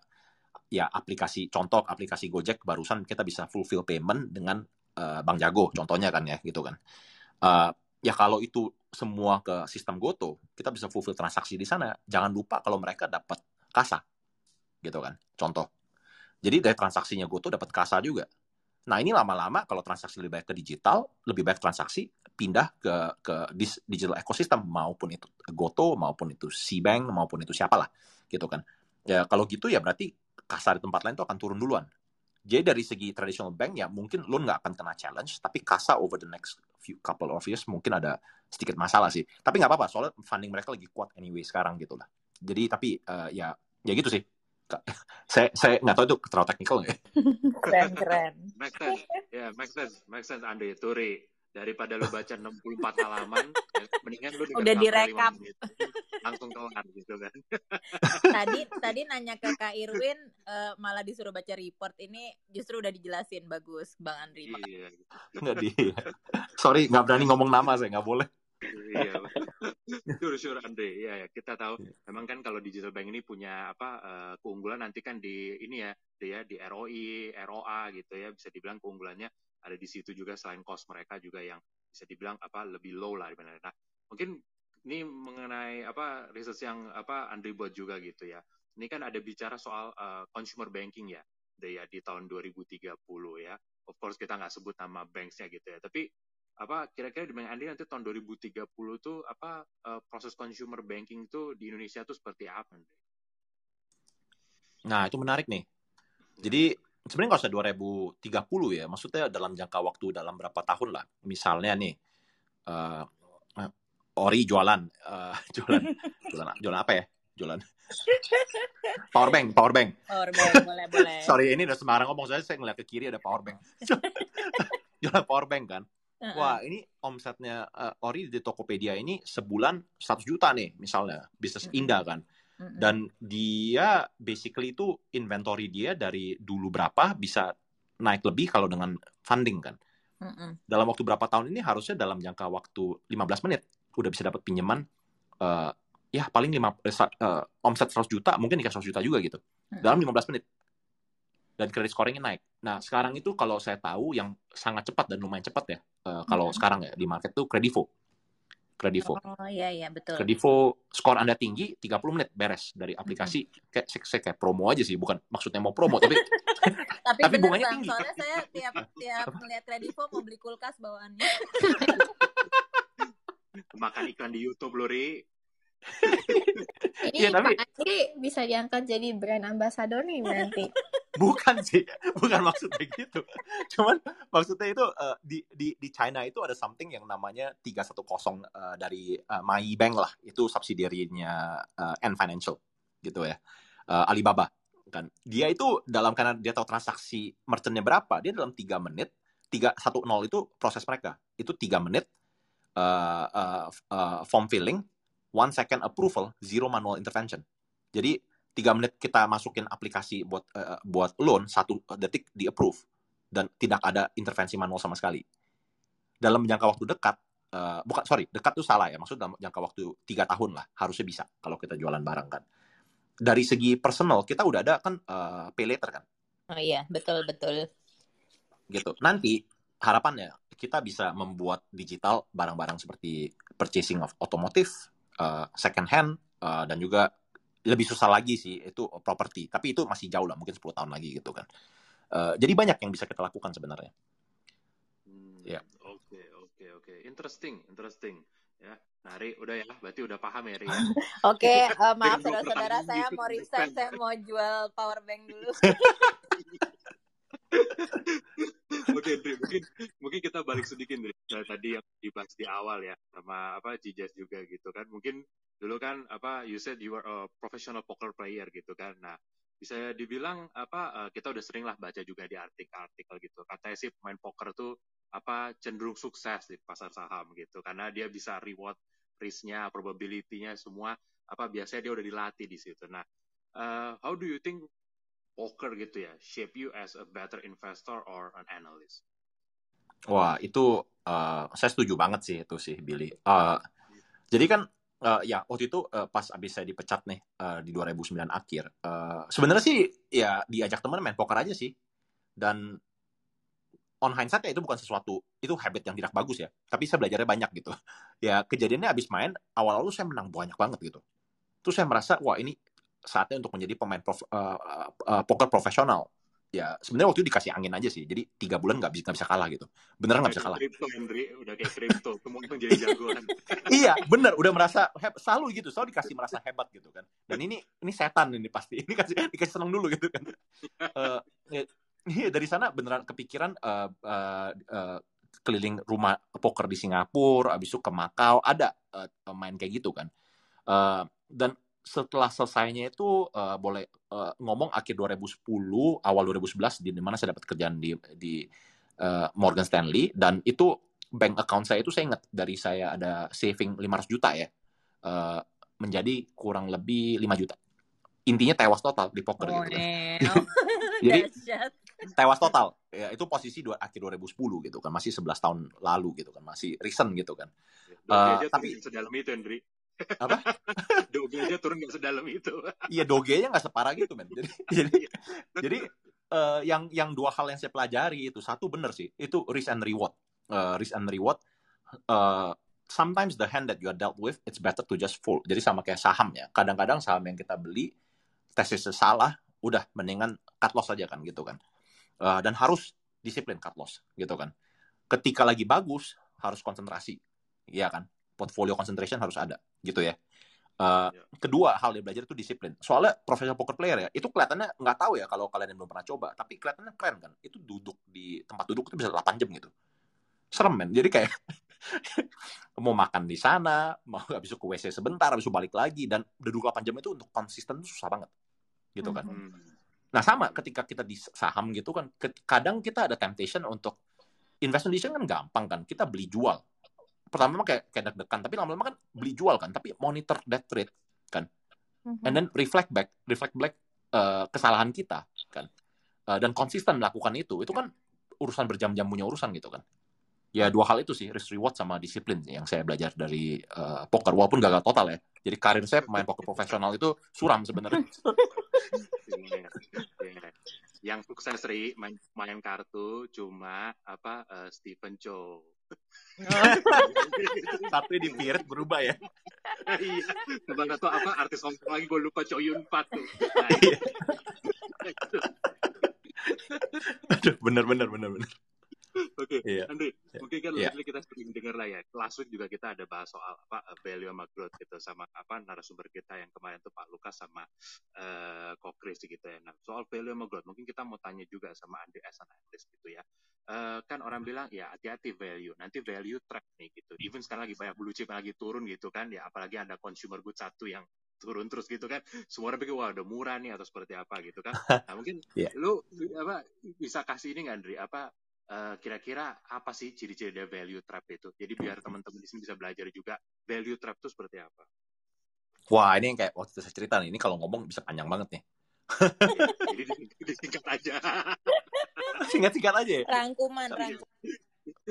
ya aplikasi, contoh aplikasi Gojek barusan kita bisa fulfill payment dengan uh, Bank Jago, contohnya kan ya, gitu kan. Uh, ya kalau itu semua ke sistem GoTo, kita bisa fulfill transaksi di sana. Jangan lupa kalau mereka dapat kasa, gitu kan. Contoh, jadi dari transaksinya GoTo dapat kasa juga. Nah ini lama-lama kalau transaksi lebih baik ke digital, lebih baik transaksi pindah ke ke digital ekosistem maupun itu GoTo maupun itu Bank maupun itu siapalah gitu kan. Ya kalau gitu ya berarti kasa di tempat lain itu akan turun duluan Jadi dari segi traditional bank ya mungkin loan nggak akan kena challenge, tapi kasa over the next few couple of years mungkin ada sedikit masalah sih. Tapi nggak apa-apa, soalnya funding mereka lagi kuat anyway sekarang gitu lah. Jadi tapi uh, ya ya gitu sih. Saya saya nggak tahu itu terlalu teknikal nggak? Ya? keren keren. Make sense, ya yeah, make sense, make sense Andre Turi daripada lu baca 64 halaman ya, mendingan lu udah direkap. langsung kelar gitu kan. Tadi tadi nanya ke Kak Irwin uh, malah disuruh baca report. Ini justru udah dijelasin. Bagus Bang Andri. Iya nggak di sorry nggak berani ngomong nama saya nggak boleh. Iya sure sure Andre ya, ya kita tahu. Iya. memang kan kalau digital bank ini punya apa uh, keunggulan nanti kan di ini ya di ya di ROI ROA gitu ya bisa dibilang keunggulannya ada di situ juga selain cost mereka juga yang bisa dibilang apa lebih low lah dibanding nah mungkin ini mengenai apa research yang apa Andri buat juga gitu ya. Ini kan ada bicara soal uh, consumer banking ya di, ya di tahun 2030 ya. Of course kita nggak sebut nama banksnya gitu ya. Tapi apa kira-kira di Bank Andri nanti tahun 2030 tuh apa uh, proses consumer banking itu di Indonesia tuh seperti apa? Nah itu menarik nih. Jadi sebenarnya nggak usah 2030 ya, maksudnya dalam jangka waktu dalam berapa tahun lah. Misalnya nih, uh, Ori jualan, uh, jualan, jualan, jualan apa ya? Jualan power bank, power bank. Power bank, boleh, boleh. Sorry, ini udah sembarang ngomong saya, saya ngeliat ke kiri ada power bank. jualan power bank kan. Wah, ini omsetnya uh, Ori di Tokopedia ini sebulan 100 juta nih, misalnya bisnis indah kan dan dia basically itu inventory dia dari dulu berapa bisa naik lebih kalau dengan funding kan. Dalam waktu berapa tahun ini harusnya dalam jangka waktu 15 menit udah bisa dapat pinjaman uh, ya paling lima uh, omset 100 juta mungkin dikasih 100 juta juga gitu. Dalam 15 menit. Dan kredit scoringnya naik. Nah, sekarang itu kalau saya tahu yang sangat cepat dan lumayan cepat ya, uh, kalau sekarang ya di market tuh Kredivo. Kredivo. Oh iya iya betul. Kredivo skor Anda tinggi 30 menit beres dari aplikasi hmm. kayak saya, kayak promo aja sih bukan maksudnya mau promo tapi tapi, tapi bunganya bang, tinggi. Soalnya saya tiap tiap melihat Kredivo mau beli kulkas bawaannya. Makan ikan di YouTube Lori. Ini ya, tapi... Pak bisa diangkat jadi brand ambassador nih nanti. bukan sih, bukan maksudnya gitu. Cuman maksudnya itu uh, di di di China itu ada something yang namanya 310 uh, dari uh, Bank lah, itu subsidiarinya uh, N Financial gitu ya. Uh, Alibaba kan. Dia itu dalam karena dia tahu transaksi merchantnya berapa, dia dalam tiga menit 310 itu proses mereka. Itu tiga menit uh, uh, uh, form filling, one second approval, zero manual intervention. Jadi tiga menit kita masukin aplikasi buat uh, buat loan satu detik di approve dan tidak ada intervensi manual sama sekali. Dalam jangka waktu dekat, uh, bukan sorry dekat itu salah ya, maksud dalam jangka waktu tiga tahun lah harusnya bisa kalau kita jualan barang kan. Dari segi personal kita udah ada kan uh, pay later kan. Oh iya betul betul. Gitu. Nanti harapannya kita bisa membuat digital barang-barang seperti purchasing of otomotif, uh, second hand uh, dan juga lebih susah lagi sih itu properti. Tapi itu masih jauh lah mungkin 10 tahun lagi gitu kan. Uh, jadi banyak yang bisa kita lakukan sebenarnya. Hmm, ya. oke oke oke. Interesting interesting. Ya Nari udah ya? Berarti udah paham ya Ria ya? oke okay, uh, maaf saudara-saudara saya mau resign saya mau jual power bank dulu Oke, okay, mungkin mungkin kita balik sedikit dari tadi yang dibahas di awal ya sama apa Jijas juga gitu kan. Mungkin dulu kan apa you said you are a professional poker player gitu kan. Nah, bisa dibilang apa uh, kita udah sering lah baca juga di artikel-artikel gitu. Katanya sih pemain poker tuh apa cenderung sukses di pasar saham gitu karena dia bisa reward risknya, probability-nya semua apa biasanya dia udah dilatih di situ. Nah, uh, how do you think poker gitu ya shape you as a better investor or an analyst? Wah itu uh, saya setuju banget sih itu sih Billy. Uh, jadi kan uh, ya waktu itu uh, pas abis saya dipecat nih uh, di 2009 akhir. Uh, Sebenarnya sih ya diajak teman main poker aja sih. Dan on hindsight ya itu bukan sesuatu itu habit yang tidak bagus ya. Tapi saya belajarnya banyak gitu. Ya kejadiannya abis main awal-awal saya menang banyak banget gitu. Terus saya merasa wah ini saatnya untuk menjadi pemain prof, uh, uh, poker profesional. Ya sebenarnya waktu itu dikasih angin aja sih. Jadi tiga bulan nggak bisa bisa kalah gitu. Beneran nggak bisa kalah? kripto Hendri. Udah kayak kripto. Semua jadi jagoan. Iya bener. Udah merasa selalu gitu. Selalu dikasih merasa hebat gitu kan. Dan ini ini setan ini pasti. Ini kasih dikasih seneng dulu gitu kan. Uh, ya, Iya dari sana beneran kepikiran uh, uh, uh, keliling rumah poker di Singapura, abis itu ke Makau, ada uh, main kayak gitu kan. Uh, dan setelah selesainya itu uh, boleh uh, ngomong akhir 2010, awal 2011 di mana saya dapat kerjaan di di uh, Morgan Stanley dan itu bank account saya itu saya ingat dari saya ada saving 500 juta ya uh, menjadi kurang lebih 5 juta. Intinya tewas total di poker oh, gitu kan. Jadi tewas total. Ya, itu posisi dua, akhir 2010 gitu kan, masih 11 tahun lalu gitu kan, masih recent gitu kan. uh, tapi sedalam itu, Hendri. Apa? doge aja turun nggak sedalam itu. Iya, doge nya nggak separah gitu, men. Jadi, jadi, jadi uh, yang yang dua hal yang saya pelajari itu satu benar sih, itu risk and reward. Uh, risk and reward. Uh, sometimes the hand that you are dealt with, it's better to just fold. Jadi sama kayak saham ya. Kadang-kadang saham yang kita beli tesisnya salah, udah mendingan cut loss aja kan gitu kan uh, dan harus disiplin cut loss gitu kan ketika lagi bagus harus konsentrasi ya kan portfolio concentration harus ada gitu ya uh, kedua hal yang belajar itu disiplin soalnya professional poker player ya itu kelihatannya nggak tahu ya kalau kalian yang belum pernah coba tapi kelihatannya keren kan itu duduk di tempat duduk itu bisa 8 jam gitu serem men jadi kayak mau makan di sana mau habis itu ke WC sebentar habis itu balik lagi dan duduk 8 jam itu untuk konsisten itu susah banget gitu kan. Hmm. Nah sama ketika kita di saham gitu kan, kadang kita ada temptation untuk investment decision kan gampang kan, kita beli jual. Pertama kayak kayak deg-degan, tapi lama-lama kan beli jual kan, tapi monitor that trade kan, hmm. and then reflect back, reflect back uh, kesalahan kita kan, uh, dan konsisten melakukan itu, itu kan urusan berjam-jam punya urusan gitu kan. Ya dua hal itu sih risk reward sama disiplin yang saya belajar dari uh, poker walaupun gagal total ya. Jadi karir saya pemain poker profesional itu suram sebenarnya. Yang sukses Ri main, main kartu cuma apa uh, Stephen Chow satu di Piret berubah ya? Iya. Coba nggak tahu apa artis Hongkong lagi gue lupa Chow Yun Fat tuh. Nah, Aduh, bener bener bener bener Oke, okay. Iya. yeah. Andre, yeah. mungkin kan yeah. kita sering dengar lah ya. Last week juga kita ada bahas soal apa value sama growth gitu sama apa narasumber kita yang kemarin tuh Pak Lukas sama uh, Kokris gitu ya. Nah, soal value sama growth, mungkin kita mau tanya juga sama Andre as an analyst gitu ya. Uh, kan orang bilang ya hati-hati value, nanti value track nih gitu. Even sekarang lagi banyak blue chip lagi turun gitu kan, ya apalagi ada consumer goods satu yang turun terus gitu kan semua orang pikir wah udah murah nih atau seperti apa gitu kan nah mungkin yeah. lu apa bisa kasih ini nggak Andri apa eh, kira-kira apa sih ciri-ciri dari value trap itu? Jadi biar teman-teman di sini bisa belajar juga value trap itu seperti apa. Wah, ini yang kayak waktu saya cerita nih, ini kalau ngomong bisa panjang banget nih. Jadi disingkat aja. Singkat-singkat aja ya? Rangkuman, rangkuman.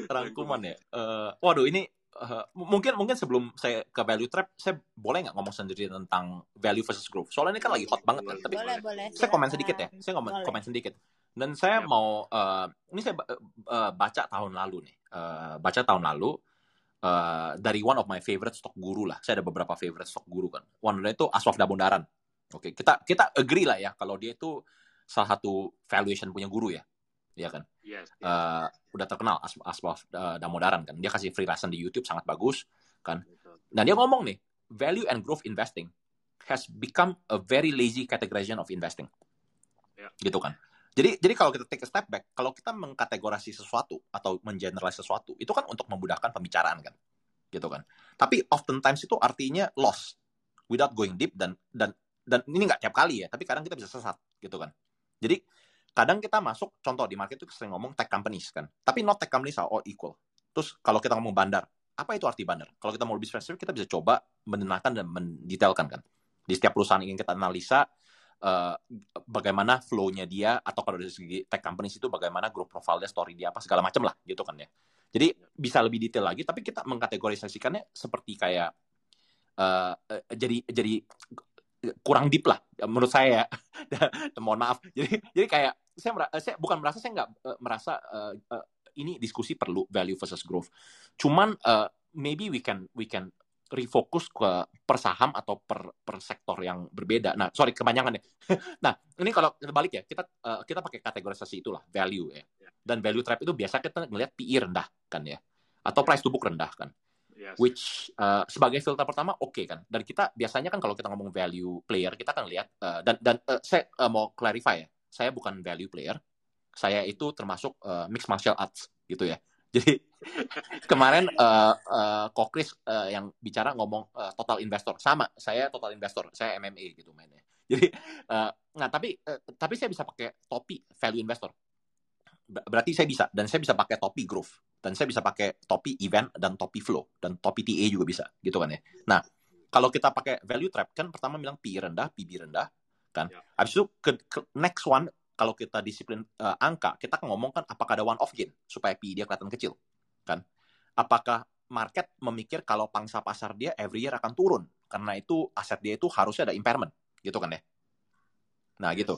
Rangkuman ya. Uh, waduh, ini uh, mungkin mungkin sebelum saya ke value trap, saya boleh nggak ngomong sendiri tentang value versus growth? Soalnya ini kan lagi hot banget kan. Tapi boleh, boleh, saya komen sedikit ya. Saya komen, komen sedikit. Dan saya yep. mau uh, ini saya uh, baca tahun lalu nih, uh, baca tahun lalu uh, dari one of my favorite stock guru lah. Saya ada beberapa favorite stock guru kan. One of itu Aswaf Damodaran. Oke, okay. kita kita agree lah ya kalau dia itu salah satu valuation punya guru ya, ya kan. Yes, yes. Uh, udah terkenal As Aswaf uh, Damodaran kan. Dia kasih free lesson di YouTube sangat bagus kan. Nah dia ngomong nih, value and growth investing has become a very lazy categorization of investing. Yeah. Gitu kan. Jadi jadi kalau kita take a step back, kalau kita mengkategorasi sesuatu atau mengeneralize sesuatu, itu kan untuk memudahkan pembicaraan kan. Gitu kan. Tapi oftentimes itu artinya loss without going deep dan dan dan ini nggak tiap kali ya, tapi kadang kita bisa sesat gitu kan. Jadi kadang kita masuk contoh di market itu sering ngomong tech companies kan. Tapi not tech companies are all equal. Terus kalau kita ngomong bandar, apa itu arti bandar? Kalau kita mau lebih spesifik, kita bisa coba menenangkan dan mendetailkan kan. Di setiap perusahaan ingin kita analisa, uh, bagaimana flow-nya dia atau kalau dari segi tech companies itu bagaimana grup profile-nya, story dia apa segala macam lah gitu kan ya. Jadi bisa lebih detail lagi tapi kita mengkategorisasikannya seperti kayak uh, jadi jadi kurang deep lah menurut saya. Mohon maaf. Jadi jadi kayak saya merasa, saya bukan merasa saya nggak uh, merasa uh, uh, ini diskusi perlu value versus growth. Cuman uh, maybe we can we can refocus ke per saham atau per per sektor yang berbeda. Nah, sorry kepanjangan ya. nah, ini kalau kita balik ya, kita uh, kita pakai kategorisasi itulah value ya. ya. Dan value trap itu biasa kita ngelihat PI rendah kan ya. Atau price to book rendah kan. Yes. Which uh, sebagai filter pertama oke okay kan. Dan kita biasanya kan kalau kita ngomong value player, kita kan lihat uh, dan dan uh, saya uh, mau clarify ya. Saya bukan value player. saya itu termasuk uh, mixed martial arts gitu ya. Jadi kemarin uh, uh, Kokris uh, yang bicara ngomong uh, total investor sama, saya total investor, saya MMA gitu mainnya. Jadi uh, nah tapi uh, tapi saya bisa pakai topi value investor. Berarti saya bisa dan saya bisa pakai topi growth dan saya bisa pakai topi event dan topi flow dan topi TA juga bisa gitu kan ya. Nah, kalau kita pakai value trap kan pertama bilang P rendah, PB rendah kan. Ya. Habis itu ke, ke next one kalau kita disiplin uh, angka, kita kan ngomong kan apakah ada one off gain supaya PE dia kelihatan kecil, kan? Apakah market memikir kalau pangsa pasar dia every year akan turun karena itu aset dia itu harusnya ada impairment, gitu kan ya? Nah gitu.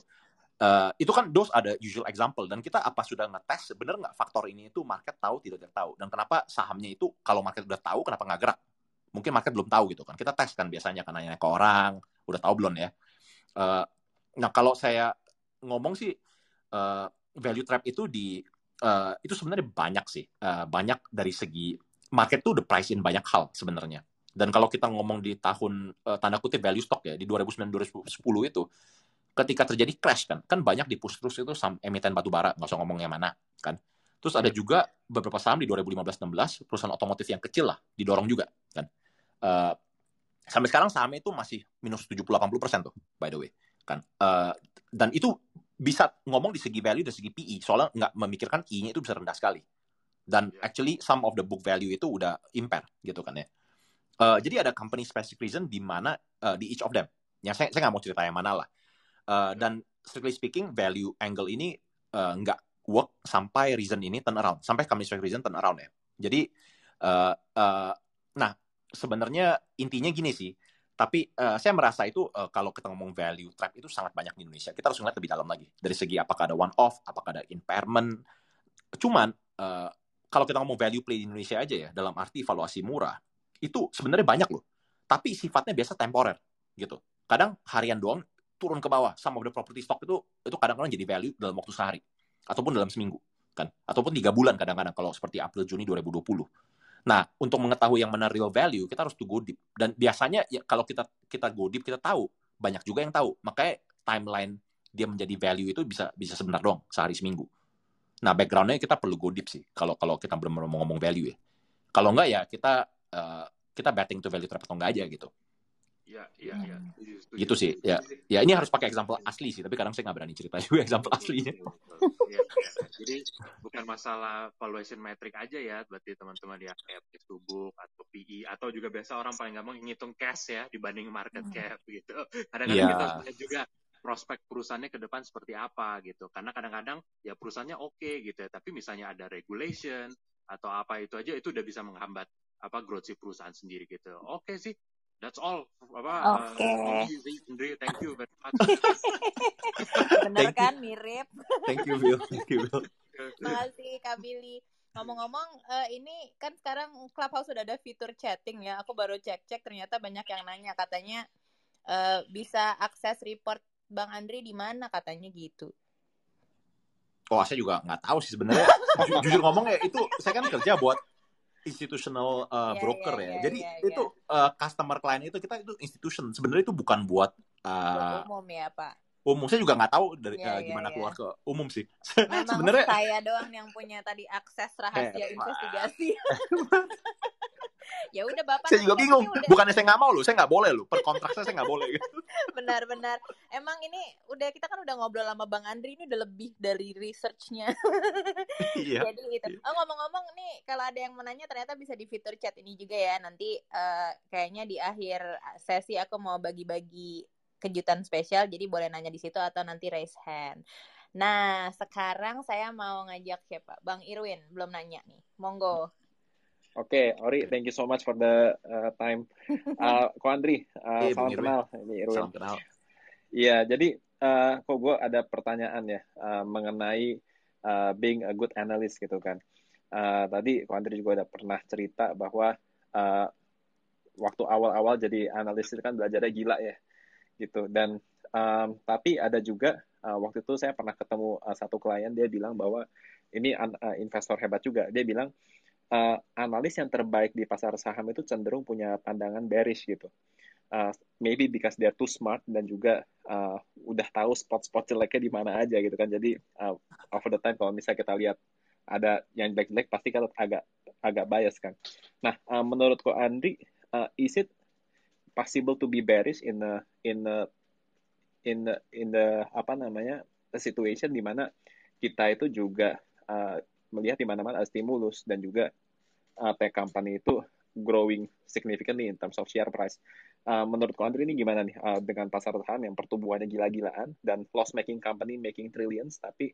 Uh, itu kan dos ada usual example dan kita apa sudah ngetes bener nggak faktor ini itu market tahu tidak tidak tahu dan kenapa sahamnya itu kalau market udah tahu kenapa nggak gerak mungkin market belum tahu gitu kan kita tes kan biasanya karena nanya ke orang udah tahu belum ya uh, nah kalau saya ngomong sih uh, value trap itu di uh, itu sebenarnya banyak sih. Uh, banyak dari segi market tuh the price in banyak hal sebenarnya. Dan kalau kita ngomong di tahun uh, tanda kutip value stock ya di 2009 2010 itu ketika terjadi crash kan kan banyak di push terus itu sam emiten batu bara nggak usah ngomong yang mana kan. Terus ada juga beberapa saham di 2015-16 perusahaan otomotif yang kecil lah didorong juga kan. Uh, sampai sekarang saham itu masih minus 70-80 persen tuh by the way kan. Uh, dan itu bisa ngomong di segi value dan segi PE soalnya nggak memikirkan E-nya itu bisa rendah sekali. Dan yeah. actually some of the book value itu udah impair gitu kan ya. Uh, jadi ada company specific reason di mana uh, di each of them. Yang saya saya nggak mau cerita yang mana lah. Uh, dan strictly speaking value angle ini uh, nggak work sampai reason ini turn around. Sampai company specific reason turn around ya. Jadi uh, uh, nah sebenarnya intinya gini sih tapi uh, saya merasa itu uh, kalau kita ngomong value trap itu sangat banyak di Indonesia. Kita harus ngeliat lebih dalam lagi dari segi apakah ada one off, apakah ada impairment. Cuman uh, kalau kita ngomong value play di Indonesia aja ya, dalam arti valuasi murah, itu sebenarnya banyak loh. Tapi sifatnya biasa temporer gitu. Kadang harian doang turun ke bawah. Of the property stock itu itu kadang-kadang jadi value dalam waktu sehari ataupun dalam seminggu kan, ataupun tiga bulan kadang-kadang kalau seperti April Juni 2020 Nah, untuk mengetahui yang mana real value, kita harus to go deep. Dan biasanya ya kalau kita kita go deep, kita tahu banyak juga yang tahu. Makanya timeline dia menjadi value itu bisa bisa sebentar doang, sehari seminggu. Nah, backgroundnya kita perlu go deep sih. Kalau kalau kita benar-benar mau ngomong value ya. Kalau enggak ya kita uh, kita betting to value trap atau enggak aja gitu. Iya, iya, iya. Gitu sih. Ya, ya ini harus pakai example asli sih, tapi kadang saya nggak berani cerita juga example aslinya. Ya, ya. Jadi bukan masalah valuation metric aja ya, berarti teman-teman ya kayak book atau PE atau juga biasa orang paling gampang ngitung cash ya dibanding market hmm. cap gitu. Kadang-kadang yeah. kita juga prospek perusahaannya ke depan seperti apa gitu. Karena kadang-kadang ya perusahaannya oke okay, gitu ya, tapi misalnya ada regulation atau apa itu aja itu udah bisa menghambat apa growth si perusahaan sendiri gitu. Oke okay sih, That's all. Apa? Oke. Okay. Uh, thank you very much. Bener kan mirip. Thank you Bill. Thank you Bill. Makasih Kak Billy. Ngomong-ngomong, uh, ini kan sekarang Clubhouse sudah ada fitur chatting ya. Aku baru cek-cek ternyata banyak yang nanya katanya uh, bisa akses report Bang Andri di mana katanya gitu. Oh, saya juga nggak tahu sih sebenarnya. Jujur ngomong ya itu saya kan kerja buat institutional uh, yeah, broker yeah, ya. Yeah, Jadi yeah, itu uh, customer client itu kita itu institution. Sebenarnya itu bukan buat uh, umum ya, Pak. Umum saya juga nggak tahu dari yeah, uh, gimana yeah, keluar yeah. ke umum sih. Sebenarnya saya doang yang punya tadi akses rahasia investigasi. ya udah bapak saya juga bingung. udah... bukannya saya nggak mau loh saya nggak boleh loh. Per kontrak saya nggak boleh. Benar-benar emang ini udah kita kan udah ngobrol sama bang Andri ini udah lebih dari researchnya. Iya. jadi itu oh ngomong-ngomong nih kalau ada yang menanya ternyata bisa di fitur chat ini juga ya. Nanti uh, kayaknya di akhir sesi aku mau bagi-bagi kejutan spesial jadi boleh nanya di situ atau nanti raise hand. Nah, sekarang saya mau ngajak siapa? Bang Irwin, belum nanya nih. Monggo. Oke, okay, Ori, thank you so much for the uh, time. Uh, Ko Andri, uh, hey, salam kenal. Ini Irwin. Salam kenal. Iya, jadi uh, kok gue ada pertanyaan ya uh, mengenai uh, being a good analyst gitu kan. Uh, tadi Ko Andri juga udah pernah cerita bahwa uh, waktu awal-awal jadi analis itu kan belajarnya gila ya, gitu. Dan um, tapi ada juga uh, waktu itu saya pernah ketemu uh, satu klien dia bilang bahwa ini uh, investor hebat juga. Dia bilang uh, analis yang terbaik di pasar saham itu cenderung punya pandangan bearish gitu. Uh, maybe because they're too smart dan juga uh, udah tahu spot-spot jeleknya di mana aja gitu kan. Jadi uh, over the time kalau misalnya kita lihat ada yang jelek-jelek pasti kan agak agak bias kan. Nah, uh, menurut ko Andri, uh, is it possible to be bearish in the in the in the in the apa namanya situation di mana kita itu juga uh, melihat di mana-mana ada stimulus dan juga uh, tech company itu growing significantly in terms of share price. Uh, menurut Andri ini gimana nih uh, dengan pasar saham yang pertumbuhannya gila-gilaan dan loss making company making trillions tapi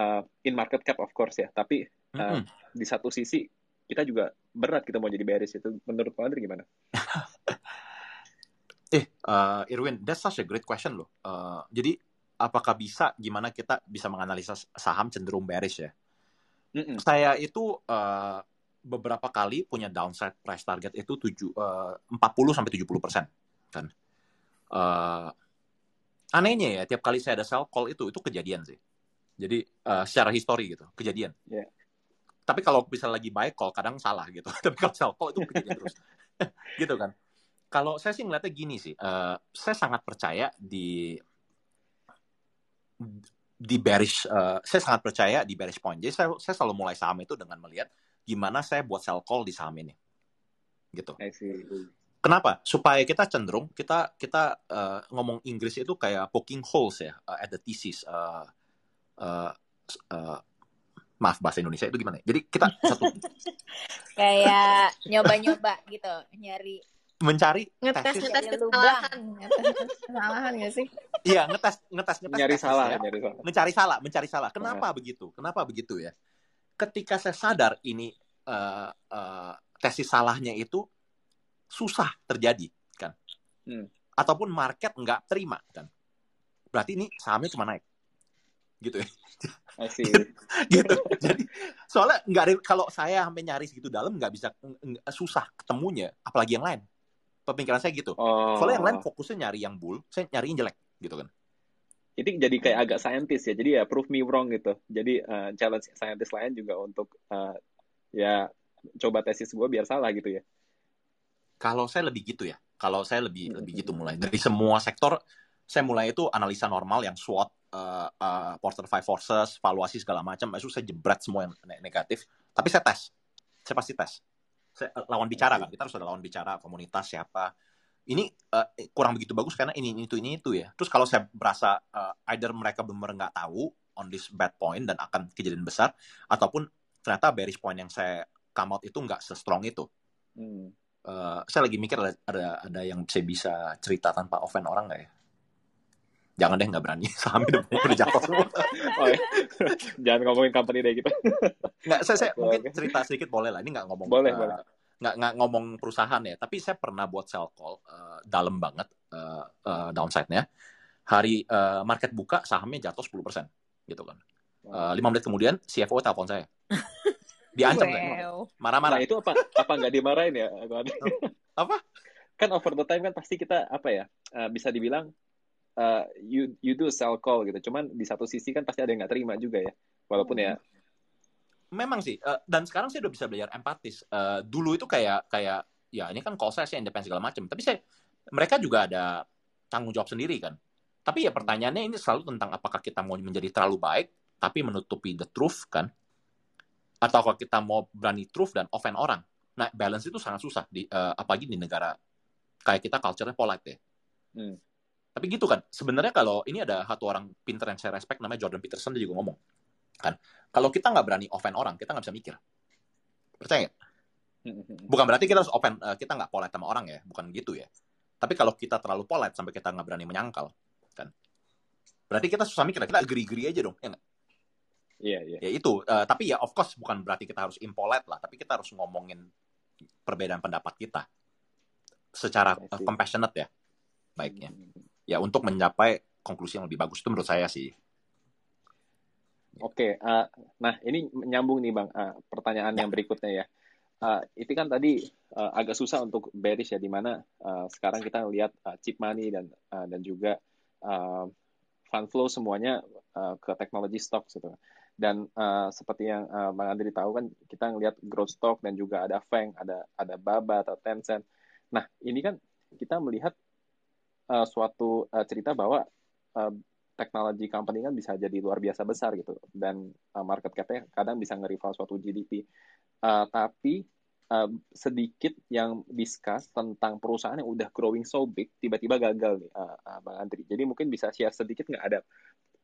uh, in market cap of course ya tapi uh, mm -hmm. di satu sisi kita juga berat kita mau jadi bearish itu menurut Andri gimana? eh uh, Irwin that's such a great question loh. Uh, jadi apakah bisa gimana kita bisa menganalisa saham cenderung bearish ya? Mm -mm. Saya itu uh, beberapa kali punya downside price target itu tujuh uh, 40 sampai 70 persen kan. Uh, anehnya ya tiap kali saya ada sell call itu itu kejadian sih. Jadi uh, secara histori gitu kejadian. Yeah. Tapi kalau bisa lagi buy call kadang salah gitu. Tapi kalau sell call itu kejadian terus. gitu kan. Kalau saya sih ngeliatnya gini sih, uh, saya sangat percaya di di bearish, uh, saya sangat percaya di bearish point. Jadi saya, saya selalu mulai saham itu dengan melihat gimana saya buat sell call di saham ini gitu kenapa supaya kita cenderung kita kita uh, ngomong Inggris itu kayak poking holes ya uh, at the thesis uh, uh, uh, maaf bahasa Indonesia itu gimana ya? jadi kita satu kayak nyoba-nyoba gitu nyari mencari ngetes ngetes kesalahan. kesalahan nggak sih? Iya ngetes ngetes ngetes nyari salah ya. nyari salah. Mencari salah mencari salah. Kenapa nah. begitu? Kenapa begitu ya? Ketika saya sadar ini uh, uh, tesis salahnya itu susah terjadi kan? Hmm. ataupun market nggak terima kan? Berarti ini sahamnya cuma naik. Gitu ya. Gitu. Jadi soalnya nggak ada kalau saya sampai nyari segitu dalam nggak bisa susah ketemunya apalagi yang lain pemikiran saya gitu. Oh. soalnya yang lain fokusnya nyari yang bull saya nyari yang jelek gitu kan. Ini jadi kayak agak saintis ya. Jadi ya prove me wrong gitu. Jadi uh, challenge saintis lain juga untuk uh, ya coba tesis gue biar salah gitu ya. Kalau saya lebih gitu ya. Kalau saya lebih hmm. lebih gitu mulai. Dari semua sektor saya mulai itu analisa normal yang SWOT uh, uh, Porter Five Forces valuasi segala macam. Itu saya jebret semua yang negatif. Tapi saya tes. Saya pasti tes saya lawan bicara kan kita harus ada lawan bicara komunitas siapa ini uh, kurang begitu bagus karena ini, ini itu ini itu ya. Terus kalau saya berasa uh, either mereka benar nggak tahu on this bad point dan akan kejadian besar, ataupun ternyata bearish point yang saya come out itu nggak se-strong itu. Hmm. Uh, saya lagi mikir ada, ada ada yang saya bisa cerita tanpa offend orang nggak ya? Jangan deh nggak berani saham udah udah jatuh semua. oh, ya. Jangan ngomongin company deh gitu. nggak, saya, saya okay, mungkin okay. cerita sedikit boleh lah. Ini nggak ngomong. Boleh, uh, boleh nggak nggak ngomong perusahaan ya, tapi saya pernah buat sell call uh, dalam banget uh, uh, downside-nya. Hari uh, market buka sahamnya jatuh 10% gitu kan. Uh, 5 menit kemudian CFO telepon saya. Diancam wow. Marah-marah. Nah, itu apa apa nggak dimarahin ya? apa? Kan over the time kan pasti kita apa ya? Uh, bisa dibilang uh, you you do sell call gitu. Cuman di satu sisi kan pasti ada yang nggak terima juga ya. Walaupun ya. Memang sih. Uh, dan sekarang saya udah bisa belajar empatis. Uh, dulu itu kayak kayak ya ini kan call saya saya independen segala macam tapi saya mereka juga ada tanggung jawab sendiri kan. Tapi ya pertanyaannya ini selalu tentang apakah kita mau menjadi terlalu baik tapi menutupi the truth kan? Atau kalau kita mau berani truth dan offend orang. Nah balance itu sangat susah di uh, apalagi di negara kayak kita culture-nya polite ya. Hmm. Tapi gitu kan sebenarnya kalau ini ada satu orang pinter yang saya respect namanya Jordan Peterson dia juga ngomong kan kalau kita nggak berani offend orang kita nggak bisa mikir. Percaya nggak? Bukan berarti kita harus offend uh, kita nggak polite sama orang ya bukan gitu ya. Tapi kalau kita terlalu polite sampai kita nggak berani menyangkal kan. Berarti kita susah mikir kita geri-geri aja dong ya nggak? Iya, iya. Ya itu, uh, tapi ya of course bukan berarti kita harus impolite lah, tapi kita harus ngomongin perbedaan pendapat kita. Secara uh, compassionate ya, baiknya. Ya untuk mencapai konklusi yang lebih bagus itu menurut saya sih. Oke, uh, nah ini menyambung nih bang, uh, pertanyaan yang berikutnya ya. Uh, itu kan tadi uh, agak susah untuk bearish ya, di mana uh, sekarang kita lihat uh, chip money dan uh, dan juga uh, fund flow semuanya uh, ke teknologi stock gitu. Dan uh, seperti yang uh, bang Andri tahu kan kita ngelihat growth stock dan juga ada Feng, ada ada Baba atau Tencent. Nah ini kan kita melihat uh, suatu uh, cerita bahwa uh, technology company kan bisa jadi luar biasa besar gitu dan uh, market cap-nya kadang bisa nge-rival suatu GDP. Uh, tapi uh, sedikit yang discuss tentang perusahaan yang udah growing so big tiba-tiba gagal nih uh, uh, Bang Andri. Jadi mungkin bisa share sedikit nggak ada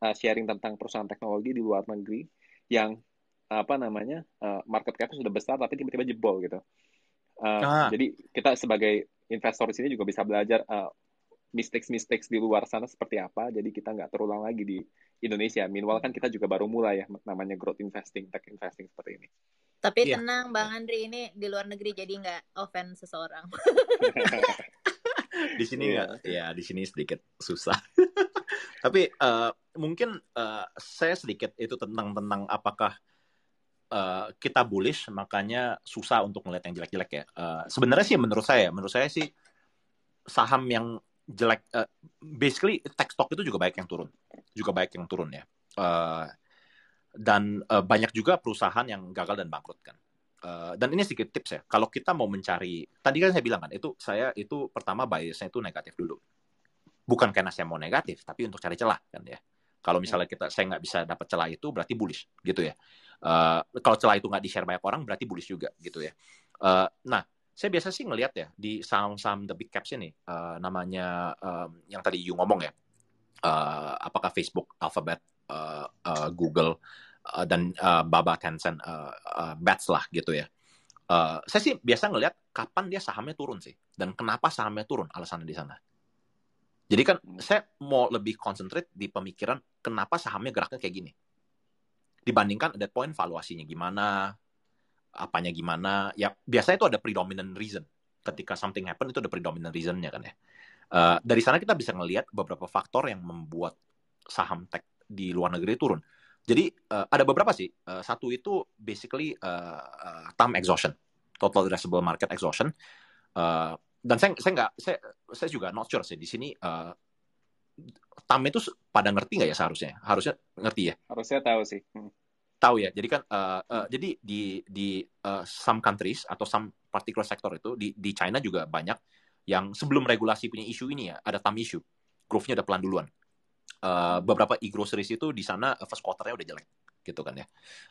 uh, sharing tentang perusahaan teknologi di luar negeri yang apa namanya uh, market cap sudah besar tapi tiba-tiba jebol gitu. Uh, ah. Jadi kita sebagai investor di sini juga bisa belajar uh, mistakes-mistakes di luar sana seperti apa, jadi kita nggak terulang lagi di Indonesia. Meanwhile kan kita juga baru mulai ya, namanya growth investing, tech investing seperti ini. Tapi yeah. tenang Bang Andri, ini di luar negeri jadi nggak offense seseorang. di sini nggak, yeah. ya di sini sedikit susah. Tapi uh, mungkin uh, saya sedikit itu tentang tentang apakah uh, kita bullish makanya susah untuk melihat yang jelek-jelek ya. Uh, sebenarnya sih menurut saya, menurut saya sih saham yang jelek uh, basically tech stock itu juga baik yang turun. Juga baik yang turun ya. Uh, dan uh, banyak juga perusahaan yang gagal dan bangkrut kan. Uh, dan ini sedikit tips ya. Kalau kita mau mencari tadi kan saya bilang kan itu saya itu pertama biasnya itu negatif dulu. Bukan karena saya mau negatif tapi untuk cari celah kan ya. Kalau misalnya kita saya nggak bisa dapat celah itu berarti bullish gitu ya. Uh, kalau celah itu nggak di share banyak orang berarti bullish juga gitu ya. Uh, nah saya biasa sih ngelihat ya di saham-saham the big caps ini uh, namanya um, yang tadi you ngomong ya uh, apakah Facebook, Alphabet, uh, uh, Google uh, dan uh, Baba, Tencent, uh, uh, Bats lah gitu ya. Uh, saya sih biasa ngelihat kapan dia sahamnya turun sih dan kenapa sahamnya turun alasannya di sana. Jadi kan saya mau lebih konsentrate di pemikiran kenapa sahamnya geraknya kayak gini. Dibandingkan at point valuasinya gimana, apanya gimana. Ya biasanya itu ada predominant reason. Ketika something happen itu ada predominant reasonnya kan ya. Uh, dari sana kita bisa ngelihat beberapa faktor yang membuat saham tech di luar negeri turun. Jadi uh, ada beberapa sih. Uh, satu itu basically uh, uh, time exhaustion. Total addressable market exhaustion. Uh, dan saya saya nggak saya saya juga not sure sih di sini uh, TAM itu pada ngerti nggak ya seharusnya? Harusnya ngerti ya? Harusnya tahu sih. Hmm tahu ya. Jadi kan uh, uh, jadi di di uh, some countries atau some particular sector itu di di China juga banyak yang sebelum regulasi punya isu ini ya ada tam issue. Growth-nya udah pelan duluan. Uh, beberapa e-groceries itu di sana first quarter-nya udah jelek gitu kan ya.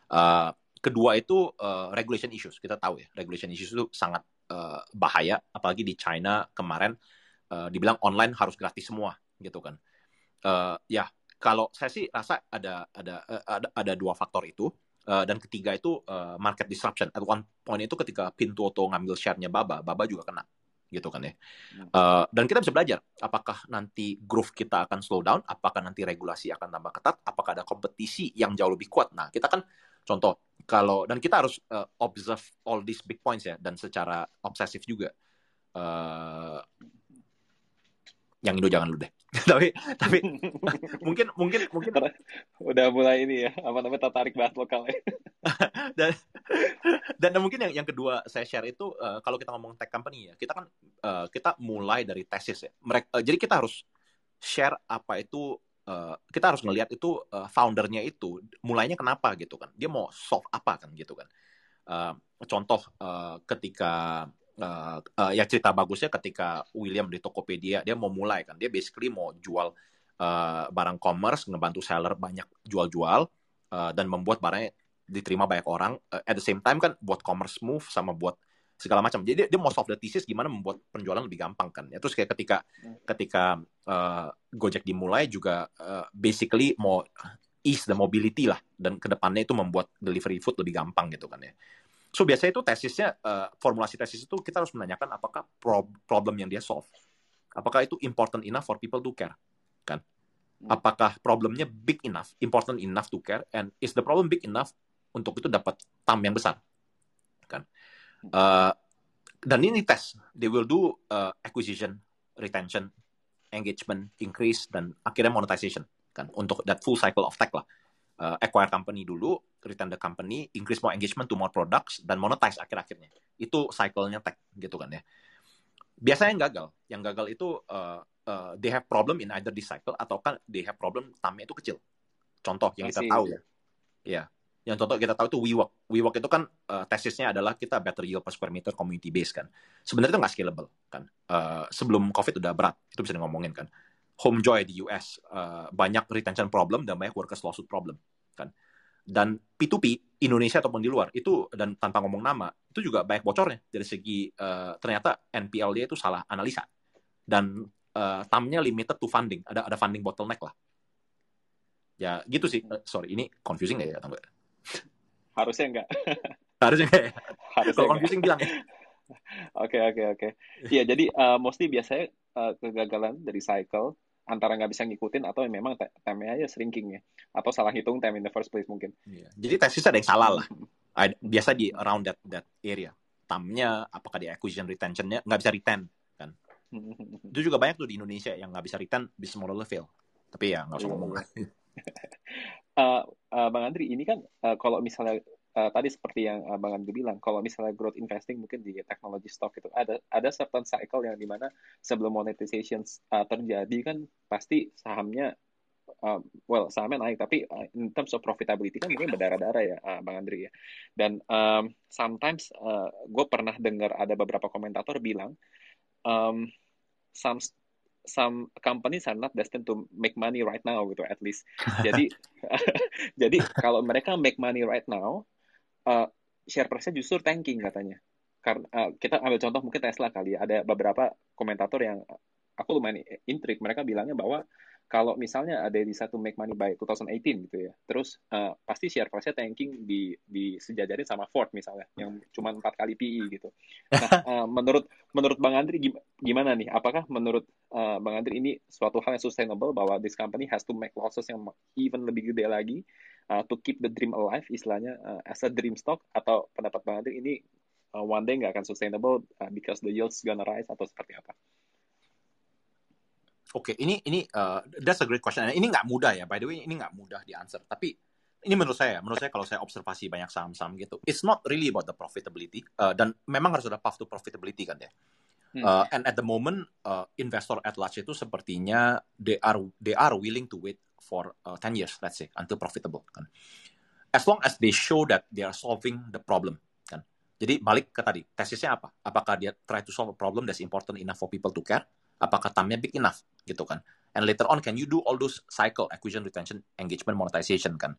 Uh, kedua itu uh, regulation issues. Kita tahu ya, regulation issues itu sangat uh, bahaya apalagi di China kemarin uh, dibilang online harus gratis semua gitu kan. Uh, ya kalau saya sih rasa ada ada eh, ada, ada dua faktor itu uh, dan ketiga itu uh, market disruption. At one point itu ketika Pintuoto ngambil share-nya Baba, Baba juga kena gitu kan ya. Uh, dan kita bisa belajar apakah nanti growth kita akan slow down, apakah nanti regulasi akan tambah ketat, apakah ada kompetisi yang jauh lebih kuat. Nah, kita kan contoh kalau dan kita harus uh, observe all these big points ya dan secara obsesif juga. Uh, yang Indo jangan lu deh. tapi tapi mungkin mungkin mungkin udah mulai ini ya apa namanya tertarik bahas lokal ya. dan dan mungkin yang yang kedua saya share itu uh, kalau kita ngomong tech company ya kita kan uh, kita mulai dari tesis ya mereka uh, jadi kita harus share apa itu uh, kita harus ngelihat itu uh, foundernya itu mulainya kenapa gitu kan dia mau solve apa kan gitu kan uh, contoh uh, ketika uh, uh, ya cerita bagusnya ketika William di Tokopedia dia mau mulai kan. Dia basically mau jual uh, barang commerce ngebantu seller banyak jual-jual uh, dan membuat barangnya diterima banyak orang. Uh, at the same time kan buat commerce move sama buat segala macam. Jadi dia, dia mau solve the thesis gimana membuat penjualan lebih gampang kan. Ya terus kayak ketika ketika uh, Gojek dimulai juga uh, basically mau ease the mobility lah. Dan ke depannya itu membuat delivery food lebih gampang gitu kan ya So biasanya itu tesisnya uh, formulasi tesis itu kita harus menanyakan apakah pro problem yang dia solve, apakah itu important enough for people to care, kan? Hmm. Apakah problemnya big enough, important enough to care, and is the problem big enough untuk itu dapat tam yang besar, kan? Uh, dan ini tes, they will do uh, acquisition, retention, engagement, increase, dan akhirnya monetization, kan? Untuk that full cycle of tech lah uh, acquire company dulu, return the company, increase more engagement to more products, dan monetize akhir-akhirnya. Itu cycle-nya tech gitu kan ya. Biasanya yang gagal, yang gagal itu uh, uh, they have problem in either this cycle atau kan they have problem tamnya itu kecil. Contoh yang Masih. kita tahu ya. Ya, yang contoh kita tahu itu WeWork. WeWork itu kan uh, tesisnya adalah kita better yield per square meter community base kan. Sebenarnya itu nggak scalable kan. Uh, sebelum COVID udah berat, itu bisa ngomongin kan. Homejoy di US uh, banyak retention problem dan banyak workers lawsuit problem kan dan P2P Indonesia ataupun di luar itu dan tanpa ngomong nama itu juga banyak bocornya. Dari segi uh, ternyata NPL dia itu salah analisa. Dan uh, tamnya limited to funding. Ada ada funding bottleneck lah. Ya gitu sih. Uh, sorry ini confusing gak ya tangga harusnya enggak harusnya enggak ya? Harusnya kalau confusing bilang ya. Oke oke oke. Iya jadi uh, mostly biasanya uh, kegagalan dari cycle antara nggak bisa ngikutin atau memang time-nya aja shrinking ya atau salah hitung time in the first place mungkin. Iya. Jadi tesis ada yang salah lah. Biasa di around that that area. Tamnya apakah di acquisition retentionnya nggak bisa retain kan. Itu juga banyak tuh di Indonesia yang nggak bisa retain bisa model fail. Tapi ya nggak usah ngomong. uh, uh, Bang Andri ini kan uh, kalau misalnya uh, tadi seperti yang uh, Bang Andri bilang, kalau misalnya growth investing mungkin di teknologi stock itu ada ada certain cycle yang di mana sebelum monetization uh, terjadi kan pasti sahamnya uh, well sahamnya naik tapi uh, in terms of profitability kan mungkin berdarah-darah ya uh, Bang Andri ya. Dan um, sometimes uh, gue pernah dengar ada beberapa komentator bilang um, some some companies are not destined to make money right now gitu at least. Jadi jadi kalau mereka make money right now uh, share price-nya justru tanking katanya. Karena uh, kita ambil contoh mungkin Tesla kali ya. Ada beberapa komentator yang aku lumayan intrik. Mereka bilangnya bahwa kalau misalnya ada di satu make money by 2018 gitu ya, terus uh, pasti share price-nya tanking di di sejajarin sama Ford misalnya, yang cuma empat kali PE gitu. Nah, uh, menurut menurut Bang Andri gimana nih? Apakah menurut uh, Bang Andri ini suatu hal yang sustainable bahwa this company has to make losses yang even lebih gede lagi uh, to keep the dream alive istilahnya uh, as a dream stock atau pendapat Bang Andri ini uh, one day nggak akan sustainable uh, because the yields gonna rise atau seperti apa? Oke, okay, ini ini uh, that's a great question. Ini nggak mudah ya, by the way, ini nggak mudah di answer. Tapi ini menurut saya, menurut saya kalau saya observasi banyak saham-saham gitu, it's not really about the profitability. Uh, dan memang harus ada path to profitability kan ya. Hmm. Uh, and at the moment, uh, investor at large itu sepertinya they are they are willing to wait for uh, 10 years, let's say, until profitable kan. As long as they show that they are solving the problem kan. Jadi balik ke tadi, tesisnya apa? Apakah dia try to solve a problem that's important enough for people to care? Apakah time big enough gitu kan? And later on, can you do all those cycle acquisition, retention, engagement, monetization kan?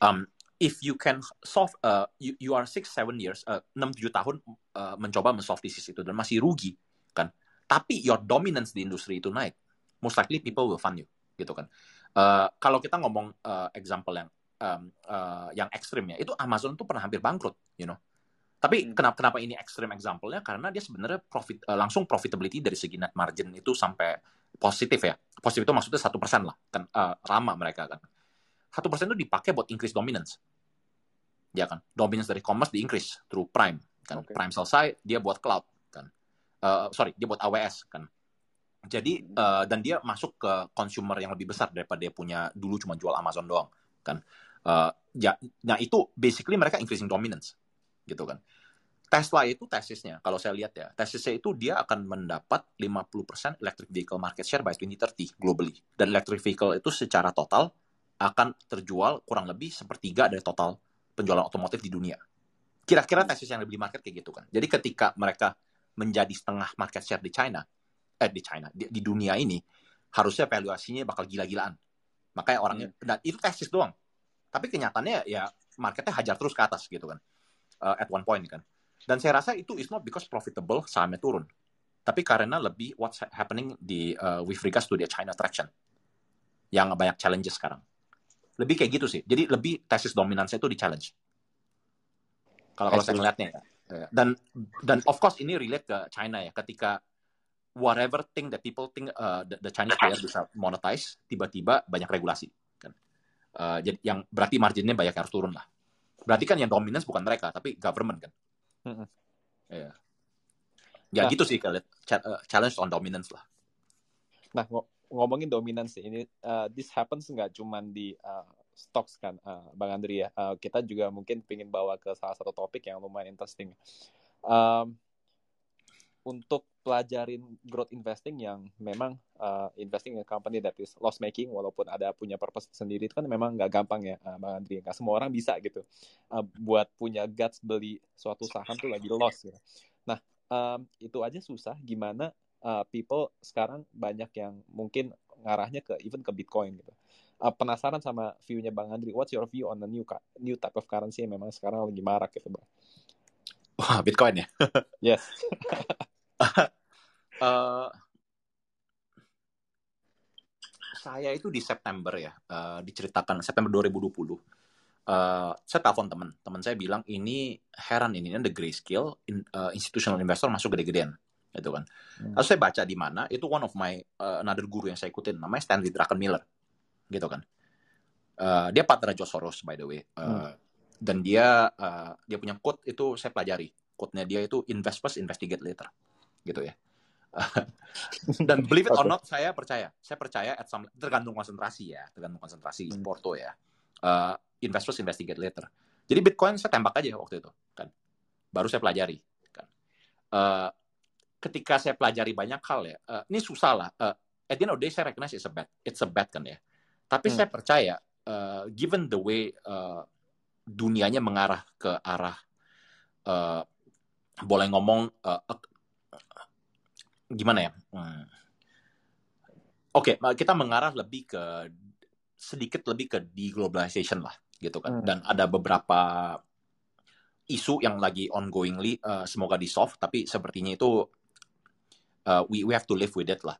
Um, if you can solve, uh, you, you are six seven years, uh, enam tujuh tahun uh, mencoba mensolve disease itu dan masih rugi kan? Tapi your dominance di industri itu naik, most likely people will fund you gitu kan? Uh, kalau kita ngomong uh, example yang um, uh, yang ekstrim ya, itu Amazon tuh pernah hampir bangkrut, you know. Tapi hmm. kenapa kenapa ini ekstrim example-nya? Karena dia sebenarnya profit uh, langsung profitability dari segi net margin itu sampai positif ya. Positif itu maksudnya satu persen lah, kan uh, lama mereka kan. Satu persen itu dipakai buat increase dominance, ya kan? Dominance dari commerce di increase through Prime, kan? Okay. Prime selesai, dia buat cloud, kan? Uh, sorry, dia buat AWS, kan? Jadi uh, dan dia masuk ke consumer yang lebih besar daripada dia punya dulu cuma jual Amazon doang kan. Uh, ya, nah itu basically mereka increasing dominance gitu kan. Tesla itu tesisnya, kalau saya lihat ya, tesisnya itu dia akan mendapat 50% electric vehicle market share by 2030 globally. Dan electric vehicle itu secara total akan terjual kurang lebih sepertiga dari total penjualan otomotif di dunia. Kira-kira tesis yang lebih market kayak gitu kan. Jadi ketika mereka menjadi setengah market share di China, eh di China di, di dunia ini harusnya valuasinya bakal gila-gilaan. Makanya orangnya hmm. dan itu tesis doang. Tapi kenyataannya ya marketnya hajar terus ke atas gitu kan. Uh, at one point kan. Dan saya rasa itu is not because profitable sahamnya turun. Tapi karena lebih what's happening di uh, with regards to the China traction yang banyak challenges sekarang. Lebih kayak gitu sih. Jadi lebih tesis dominansinya itu di challenge. Kalau kalau saya ngeliatnya ya. ya. Dan dan of course ini relate ke China ya. Ketika whatever thing that people think uh, the, the Chinese player bisa monetize, tiba-tiba banyak regulasi. Kan? Uh, jadi yang berarti marginnya banyak yang harus turun lah. Berarti kan yang dominance bukan mereka, tapi government kan. Mm-hmm. Yeah. Ya nah, gitu sih kalau uh, challenge on dominance lah. Nah ng ngomongin dominance ini, uh, this happens nggak cuma di uh, stocks kan, uh, Bang Andri ya. Uh, kita juga mungkin ingin bawa ke salah satu topik yang lumayan interesting. Um, untuk pelajarin growth investing yang memang uh, investing in a company that is loss making walaupun ada punya purpose sendiri itu kan memang nggak gampang ya uh, Bang Andri nggak semua orang bisa gitu uh, buat punya guts beli suatu saham tuh lagi loss gitu. Nah um, itu aja susah gimana uh, people sekarang banyak yang mungkin ngarahnya ke even ke Bitcoin gitu. Uh, penasaran sama view-nya Bang Andri. What's your view on the new new type of currency yang memang sekarang lagi marak gitu, Bang? Wah, Bitcoin ya? yes. uh, saya itu di September ya, uh, diceritakan September 2020. Uh, saya telepon teman, teman saya bilang ini heran ini, ini the grayscale in, uh, institutional investor masuk gede-gedean, gitu kan. Hmm. Lalu saya baca di mana, itu one of my uh, another guru yang saya ikutin, namanya Stanley Druckenmiller, gitu kan. Uh, dia partner Joe Soros by the way, uh, hmm. dan dia uh, dia punya quote itu saya pelajari, quote-nya dia itu invest first, investigate later, gitu ya. dan believe it or not saya percaya. Saya percaya at some tergantung konsentrasi ya. Tergantung konsentrasi hmm. Porto ya. Uh, investors investigate later. Jadi Bitcoin saya tembak aja waktu itu kan. Baru saya pelajari kan. Uh, ketika saya pelajari banyak hal ya uh, ini susah lah. Uh, at the end of the day saya recognize it's a bet it's a bet kan ya. Tapi hmm. saya percaya uh, given the way uh, dunianya mengarah ke arah uh, boleh ngomong uh, gimana ya? Hmm. Oke, okay, kita mengarah lebih ke sedikit lebih ke deglobalization lah, gitu kan. Hmm. Dan ada beberapa isu yang lagi ongoingly uh, semoga di solve, tapi sepertinya itu uh, we we have to live with it lah.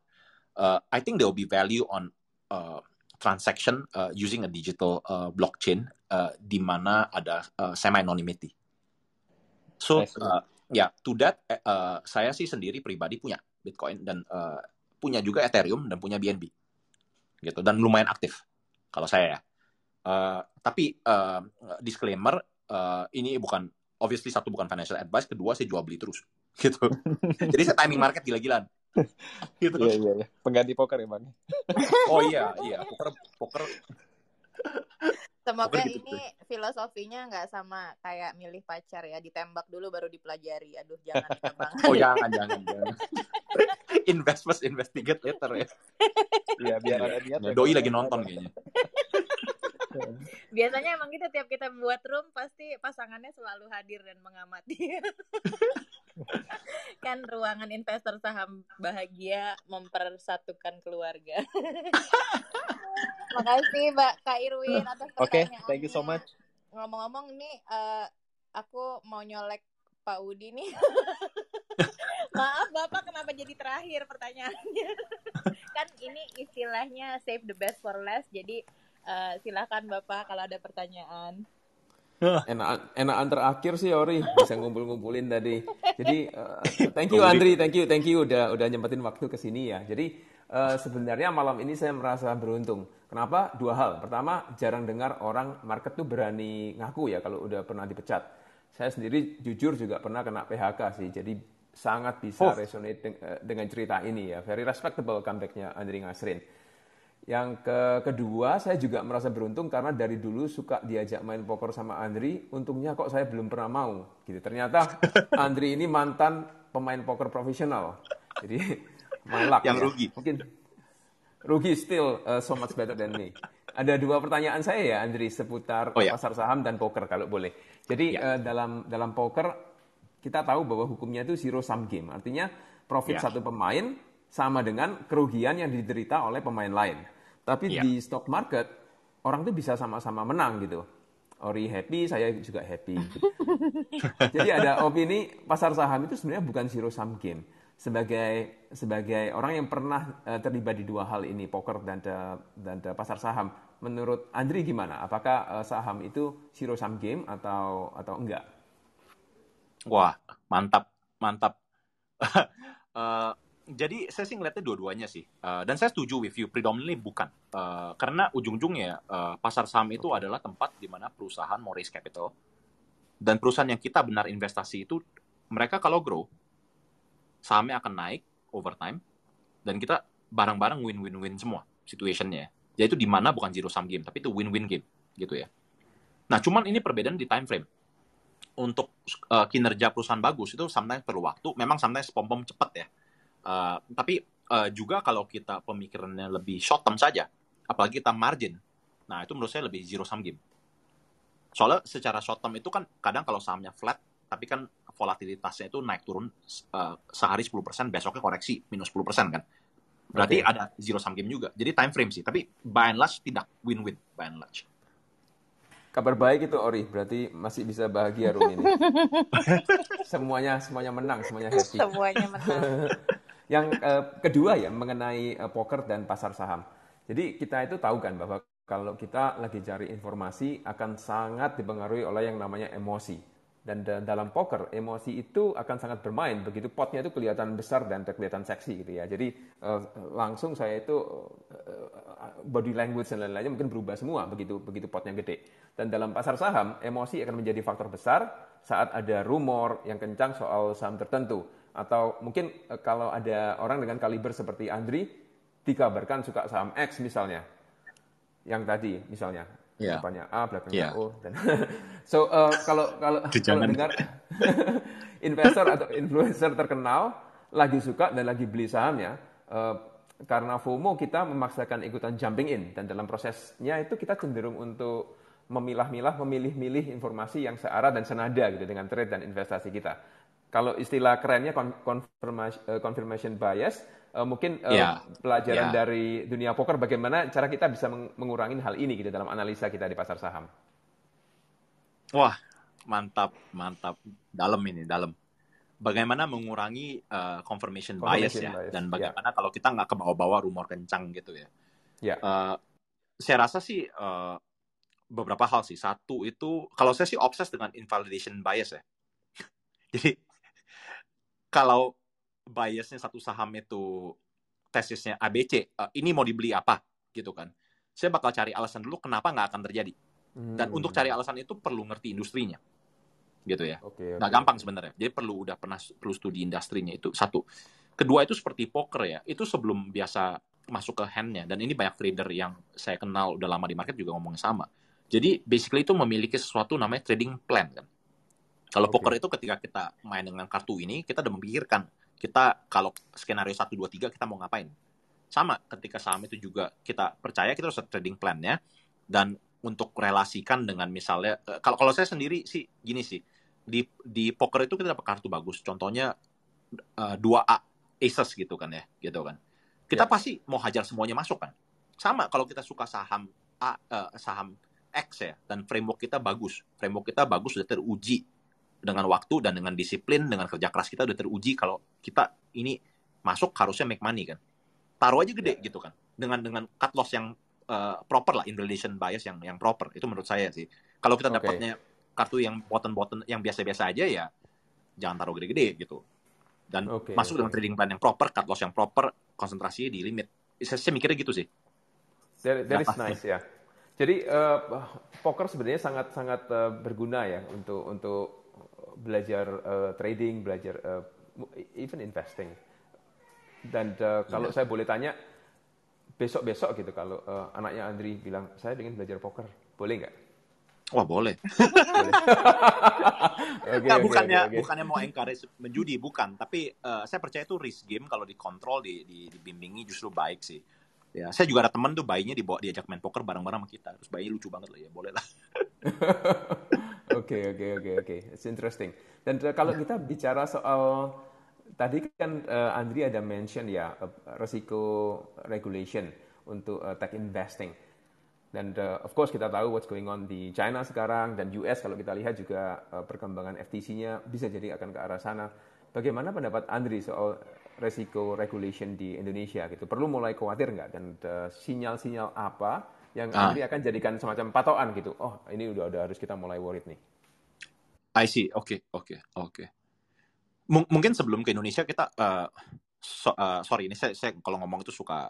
Uh, I think there will be value on uh, transaction uh, using a digital uh, blockchain uh, di mana ada uh, semi anonymity. So uh, ya yeah, to that uh, saya sih sendiri pribadi punya Bitcoin dan uh, punya juga Ethereum dan punya BNB gitu dan lumayan aktif kalau saya ya. Uh, tapi uh, disclaimer uh, ini bukan obviously satu bukan financial advice, kedua saya jual beli terus gitu. Jadi saya timing market gila-gilaan. gitu. Iya iya iya. Pengganti poker ya, Bang. oh iya, iya. Poker poker Semoga gitu ini filosofinya nggak sama kayak milih pacar ya, ditembak dulu baru dipelajari. Aduh, jangan bang. oh jangan, jangan, jangan. Invest first, investigate later ya. Iya, biar ada niat. Ya, doi lagi nonton kayaknya. Biasanya emang kita tiap kita buat room pasti pasangannya selalu hadir dan mengamati. kan ruangan investor saham bahagia mempersatukan keluarga. Makasih Mbak Kak Irwin atas pertanyaannya. Oke, okay, thank you so much. Ngomong-ngomong nih, uh, aku mau nyolek Pak Udi nih. Maaf Bapak kenapa jadi terakhir pertanyaannya? kan ini istilahnya save the best for last. Jadi uh, silakan Bapak kalau ada pertanyaan. enak enakan terakhir sih Ori bisa ngumpul-ngumpulin tadi. Jadi uh, thank you Andri, thank you, thank you udah udah nyempetin waktu ke sini ya. Jadi uh, sebenarnya malam ini saya merasa beruntung. Kenapa? Dua hal. Pertama, jarang dengar orang market tuh berani ngaku ya kalau udah pernah dipecat. Saya sendiri jujur juga pernah kena PHK sih. Jadi sangat bisa oh. resonate dengan cerita ini ya. Very respectable comebacknya Andri Ngasrin. Yang ke kedua, saya juga merasa beruntung karena dari dulu suka diajak main poker sama Andri. Untungnya kok saya belum pernah mau. Gitu. Ternyata Andri ini mantan pemain poker profesional. Jadi malak. Yang ya. rugi. Mungkin rugi still uh, so much better than me. Ada dua pertanyaan saya ya Andri seputar oh, ya. pasar saham dan poker kalau boleh. Jadi ya. uh, dalam dalam poker kita tahu bahwa hukumnya itu zero sum game. Artinya profit ya. satu pemain sama dengan kerugian yang diderita oleh pemain lain. Tapi yeah. di stock market orang tuh bisa sama-sama menang gitu. Ori happy, saya juga happy. Jadi ada opini pasar saham itu sebenarnya bukan zero sum game. Sebagai sebagai orang yang pernah uh, terlibat di dua hal ini, poker dan uh, dan uh, pasar saham, menurut Andri gimana? Apakah uh, saham itu zero sum game atau atau enggak? Wah, mantap, mantap. uh, jadi saya sih ngeliatnya dua-duanya sih. Uh, dan saya setuju with you, predominantly bukan. Uh, karena ujung-ujungnya uh, pasar saham itu adalah tempat di mana perusahaan mau raise capital. Dan perusahaan yang kita benar investasi itu, mereka kalau grow, sahamnya akan naik over time. Dan kita bareng-bareng win-win-win semua situationnya. Yaitu di mana bukan zero sum game, tapi itu win-win game gitu ya. Nah, cuman ini perbedaan di time frame. Untuk uh, kinerja perusahaan bagus itu sometimes perlu waktu. Memang sometimes pom-pom cepat ya Uh, tapi uh, juga kalau kita pemikirannya lebih short term saja, apalagi kita margin, nah itu menurut saya lebih zero sum game. Soalnya secara short term itu kan kadang kalau sahamnya flat, tapi kan volatilitasnya itu naik turun uh, sehari 10%, besoknya koreksi minus 10% kan. Berarti okay. ada zero sum game juga. Jadi time frame sih, tapi by and large tidak win-win by and large. Kabar baik itu Ori, berarti masih bisa bahagia room ini. semuanya semuanya menang, semuanya happy. Semuanya menang. Yang uh, kedua ya mengenai uh, poker dan pasar saham. Jadi kita itu tahu kan bahwa kalau kita lagi cari informasi akan sangat dipengaruhi oleh yang namanya emosi. Dan dalam poker, emosi itu akan sangat bermain. Begitu potnya itu kelihatan besar dan kelihatan seksi gitu ya. Jadi uh, langsung saya itu uh, body language dan lain-lainnya mungkin berubah semua begitu begitu potnya gede. Dan dalam pasar saham, emosi akan menjadi faktor besar saat ada rumor yang kencang soal saham tertentu. Atau mungkin uh, kalau ada orang dengan kaliber seperti Andri, dikabarkan suka saham X misalnya. Yang tadi misalnya yeah. depannya A, belakangnya yeah. O. Dan so uh, kalau kalau kalau dengar investor atau influencer terkenal lagi suka dan lagi beli sahamnya, uh, karena FOMO kita memaksakan ikutan jumping in dan dalam prosesnya itu kita cenderung untuk memilah-milah, memilih-milih informasi yang searah dan senada gitu dengan trade dan investasi kita. Kalau istilah kerennya confirmation, uh, confirmation bias, uh, mungkin yeah. pelajaran yeah. dari dunia poker bagaimana cara kita bisa mengurangi hal ini gitu dalam analisa kita di pasar saham. Wah, mantap, mantap. Dalam ini, dalam. Bagaimana mengurangi uh, confirmation, confirmation bias ya bias. dan bagaimana yeah. kalau kita nggak ke bawah-bawah rumor kencang gitu ya. Yeah. Uh, saya rasa sih uh, beberapa hal sih. Satu itu kalau saya sih obses dengan invalidation bias ya. Jadi kalau biasnya satu saham itu tesisnya ABC, uh, ini mau dibeli apa gitu kan? Saya bakal cari alasan dulu kenapa nggak akan terjadi. Hmm. Dan untuk cari alasan itu perlu ngerti industrinya, gitu ya. Okay, okay. Nggak gampang sebenarnya. Jadi perlu udah pernah perlu studi industrinya itu satu. Kedua itu seperti poker ya. Itu sebelum biasa masuk ke handnya. Dan ini banyak trader yang saya kenal udah lama di market juga ngomong sama. Jadi basically itu memiliki sesuatu namanya trading plan kan. Kalau okay. poker itu ketika kita main dengan kartu ini, kita udah memikirkan kita kalau skenario 1, 2, 3 kita mau ngapain. Sama ketika saham itu juga kita percaya kita harus trading plan-nya dan untuk relasikan dengan misalnya eh, kalau kalau saya sendiri sih gini sih di di poker itu kita dapat kartu bagus contohnya uh, 2A aces gitu kan ya gitu kan kita ya. pasti mau hajar semuanya masuk kan sama kalau kita suka saham A uh, saham X ya dan framework kita bagus framework kita bagus sudah teruji dengan waktu dan dengan disiplin, dengan kerja keras kita udah teruji kalau kita ini masuk harusnya make money kan. Taruh aja gede gitu kan. Dengan dengan cut loss yang uh, proper lah, invalidation bias yang yang proper. Itu menurut saya sih. Kalau kita dapatnya okay. kartu yang button-button yang biasa-biasa aja ya jangan taruh gede-gede gitu. Dan okay, masuk okay. dengan trading plan yang proper, cut loss yang proper, konsentrasi di limit. Saya, saya mikirnya gitu sih. That, that is nice ya. Jadi uh, poker sebenarnya sangat sangat uh, berguna ya untuk untuk belajar uh, trading, belajar uh, even investing. Dan uh, kalau yeah. saya boleh tanya, besok-besok gitu kalau uh, anaknya Andri bilang saya ingin belajar poker, boleh nggak? Wah boleh. boleh. okay, nah, bukannya okay, okay. bukannya mau encourage menjudi bukan, tapi uh, saya percaya itu risk game kalau dikontrol, di, di, dibimbingi justru baik sih. Ya, saya juga ada temen tuh bayinya dibawa diajak main poker bareng-bareng sama kita. Terus bayinya lucu banget loh ya, boleh lah. Oke, oke, oke, oke. It's interesting. Dan uh, kalau kita bicara soal tadi kan uh, Andri ada mention ya uh, resiko regulation untuk uh, tech investing. Dan uh, of course kita tahu what's going on di China sekarang dan US kalau kita lihat juga uh, perkembangan FTC-nya bisa jadi akan ke arah sana. Bagaimana pendapat Andri soal resiko regulation di Indonesia gitu? Perlu mulai khawatir nggak dan sinyal-sinyal uh, apa yang ah. nanti akan jadikan semacam patokan gitu. Oh, ini udah udah harus kita mulai worried nih. I see. Oke, okay, oke, okay, oke. Okay. M mungkin sebelum ke Indonesia kita uh, so, uh, sorry ini saya, saya kalau ngomong itu suka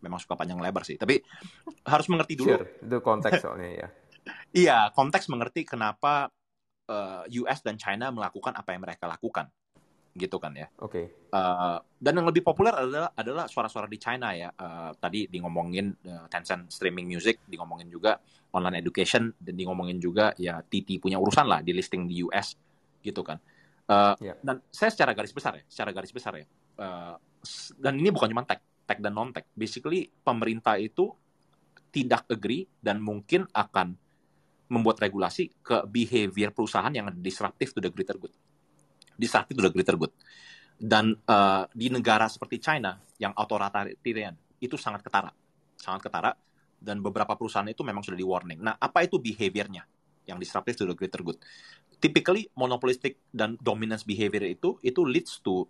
memang suka panjang lebar sih, tapi harus mengerti dulu. Sure, itu konteks soalnya ya. iya, konteks mengerti kenapa uh, US dan China melakukan apa yang mereka lakukan gitu kan ya. Oke. Okay. Uh, dan yang lebih populer adalah adalah suara-suara di China ya. Uh, tadi di ngomongin uh, Tencent streaming music, di ngomongin juga online education, dan di ngomongin juga ya TT punya urusan lah di listing di US gitu kan. Uh, yeah. Dan saya secara garis besar ya, secara garis besar ya. Uh, dan ini bukan cuma tech, tech dan non tech. Basically pemerintah itu tidak agree dan mungkin akan membuat regulasi ke behavior perusahaan yang disruptive to the greater good disruptive to the greater good. dan uh, di negara seperti China yang authoritarian itu sangat ketara, sangat ketara dan beberapa perusahaan itu memang sudah di warning. Nah, apa itu behaviornya yang disruptive to the greater good? Typically monopolistic dan dominance behavior itu itu leads to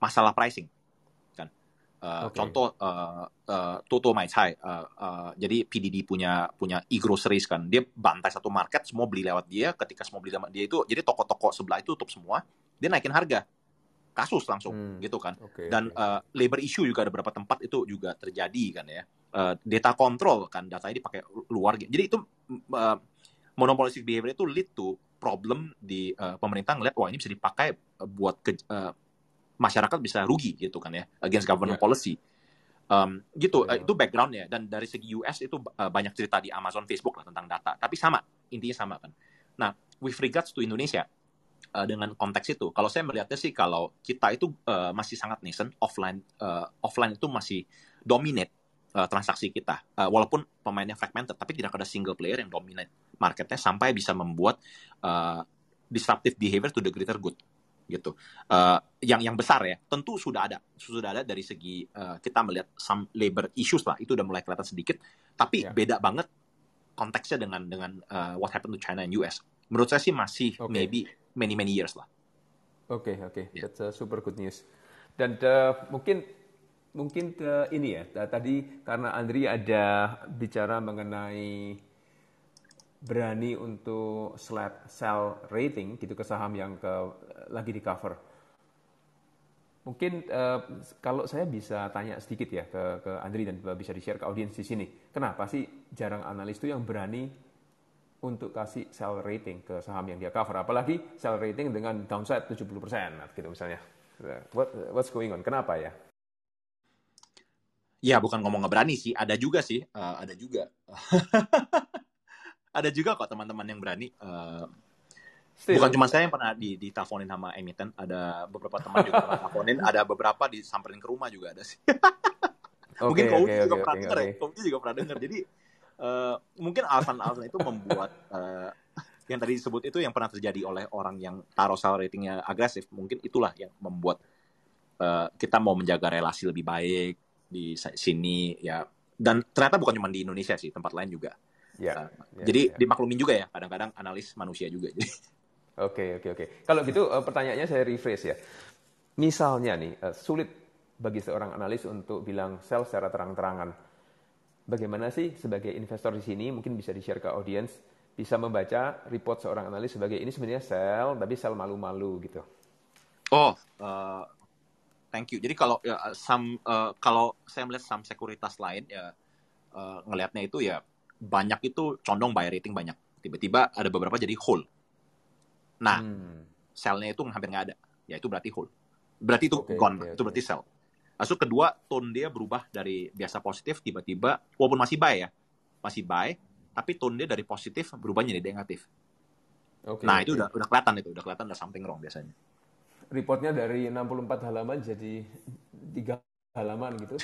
masalah pricing kan. Uh, okay. Contoh uh, uh, Toto Mai Chai, uh, uh, jadi PDD punya punya e-groceries kan, dia bantai satu market, semua beli lewat dia. Ketika semua beli lewat dia itu, jadi toko-toko sebelah itu tutup semua, dia naikin harga kasus langsung hmm. gitu kan. Okay, Dan okay. Uh, labor issue juga ada beberapa tempat itu juga terjadi kan ya. Uh, data control kan datanya dipakai luar. Jadi itu uh, monopolistic behavior itu lead to problem di uh, pemerintah ngeliat wah ini bisa dipakai buat ke, uh, masyarakat bisa rugi gitu kan ya against government yeah. policy. Um, gitu yeah. uh, itu backgroundnya dan dari segi US itu uh, banyak cerita di Amazon Facebook lah tentang data tapi sama intinya sama kan. Nah with regards to Indonesia uh, dengan konteks itu. Kalau saya melihatnya sih kalau kita itu uh, masih sangat nascent, offline uh, offline itu masih dominate uh, transaksi kita. Uh, walaupun pemainnya fragmented, tapi tidak ada single player yang dominate marketnya sampai bisa membuat uh, disruptive behavior to the greater good gitu. Uh, yang yang besar ya, tentu sudah ada, sudah ada dari segi uh, kita melihat some labor issues lah, itu udah mulai kelihatan sedikit, tapi yeah. beda banget konteksnya dengan dengan uh, what happened to China and US. Menurut saya sih masih okay. maybe many many years lah. Oke okay, oke, okay. yeah. that's a super good news. Dan uh, mungkin mungkin uh, ini ya tadi karena Andri ada bicara mengenai berani untuk slap sell rating gitu ke saham yang ke lagi di cover. Mungkin uh, kalau saya bisa tanya sedikit ya ke, ke Andri dan bisa di-share ke audiens di sini. Kenapa sih jarang analis itu yang berani untuk kasih sell rating ke saham yang dia cover. Apalagi sell rating dengan downside 70% gitu misalnya. What, what's going on? Kenapa ya? Ya bukan ngomong nggak berani sih, ada juga sih, uh, ada juga. ada juga kok teman-teman yang berani. Uh, bukan cuma saya yang pernah di diteleponin sama emiten, ada beberapa teman juga pernah teleponin, ada beberapa disamperin ke rumah juga ada sih. okay, Mungkin kau okay, juga okay, pernah okay, denger okay. ya, kau juga pernah denger. Jadi uh, mungkin alasan-alasan itu membuat uh, yang tadi disebut itu yang pernah terjadi oleh orang yang taruh sell ratingnya agresif. Mungkin itulah yang membuat uh, kita mau menjaga relasi lebih baik di sini ya. Dan ternyata bukan cuma di Indonesia sih tempat lain juga. Ya, uh, ya jadi ya. dimaklumin juga ya kadang-kadang analis manusia juga. Oke oke oke. Kalau gitu uh, pertanyaannya saya rephrase ya. Misalnya nih uh, sulit bagi seorang analis untuk bilang sell secara terang-terangan bagaimana sih sebagai investor di sini mungkin bisa di-share ke audiens bisa membaca report seorang analis sebagai ini sebenarnya sell tapi sell malu-malu gitu. Oh, uh, thank you. Jadi kalau ya sam uh, kalau saya melihat saham sekuritas lain ya uh, ngelihatnya itu ya banyak itu condong buy rating banyak. Tiba-tiba ada beberapa jadi hold. Nah, hmm. sell-nya itu hampir nggak ada. Ya itu berarti hold. Berarti itu okay, gone. Okay, itu berarti sell. Lalu kedua, tone dia berubah dari biasa positif tiba-tiba, walaupun masih buy ya, masih buy, tapi tone dia dari positif berubah jadi negatif. Okay, nah okay. itu udah udah kelihatan itu, udah kelihatan udah something wrong biasanya. Reportnya dari 64 halaman jadi tiga halaman gitu.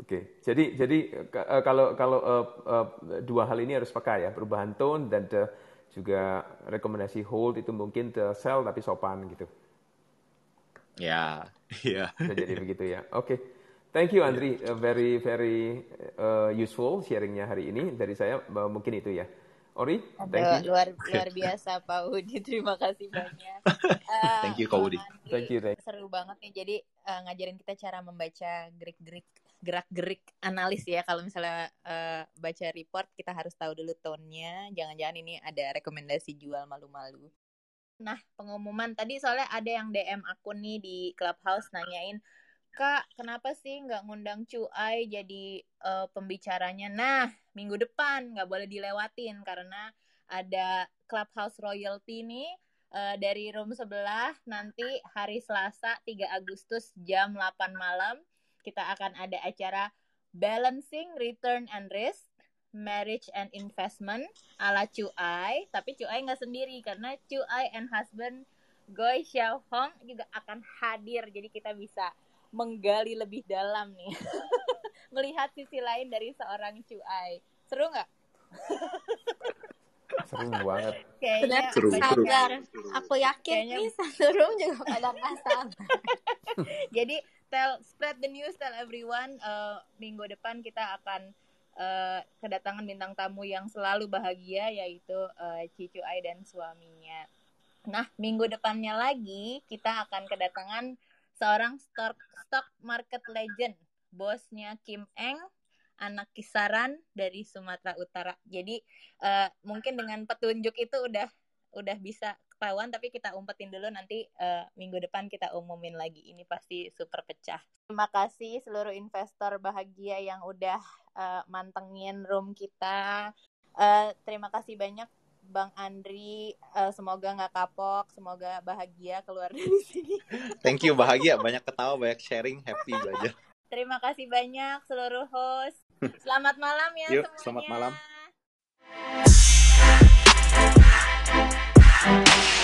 Oke, okay. jadi jadi uh, kalau kalau uh, uh, dua hal ini harus pakai ya, perubahan tone dan uh, juga rekomendasi hold itu mungkin the sell tapi sopan gitu. Ya, iya. Yeah. jadi begitu ya. Oke. Okay. Thank you Andri, uh, very very uh, useful sharingnya hari ini dari saya uh, mungkin itu ya. Ori, thank you. Luar luar biasa Pak Udi, terima kasih banyak. Uh, thank you Kak Udi. Thank you, thank you. Seru banget nih. Jadi uh, ngajarin kita cara membaca gerik-gerik gerak-gerik analis ya. Kalau misalnya uh, baca report kita harus tahu dulu tone-nya. Jangan-jangan ini ada rekomendasi jual malu-malu. Nah pengumuman tadi soalnya ada yang DM akun nih di clubhouse nanyain kak kenapa sih nggak ngundang cuai jadi uh, pembicaranya? Nah minggu depan nggak boleh dilewatin karena ada clubhouse royalty nih uh, dari room sebelah nanti hari Selasa 3 Agustus jam 8 malam kita akan ada acara Balancing Return and Risk, Marriage and Investment ala Cuai. Tapi Cuai nggak sendiri karena Cuai and husband Goy Xiao Hong juga akan hadir. Jadi kita bisa menggali lebih dalam nih. Melihat sisi lain dari seorang Cuai. Seru nggak? seru banget kayaknya seru, seru. aku yakin kayaknya... nih satu room juga pada kasar jadi tell spread the news tell everyone uh, minggu depan kita akan uh, kedatangan bintang tamu yang selalu bahagia yaitu uh, Cicu Ai dan suaminya nah minggu depannya lagi kita akan kedatangan seorang stock stock market legend bosnya Kim Eng anak kisaran dari Sumatera Utara. Jadi uh, mungkin dengan petunjuk itu udah udah bisa ketahuan tapi kita umpetin dulu nanti uh, minggu depan kita umumin lagi. Ini pasti super pecah. Terima kasih seluruh investor bahagia yang udah uh, mantengin room kita. Uh, terima kasih banyak Bang Andri, uh, semoga nggak kapok, semoga bahagia keluar dari sini. Thank you, bahagia, banyak ketawa, banyak sharing, happy belajar. Terima kasih banyak seluruh host. Selamat malam ya Yuk, semuanya. selamat malam. Thank you.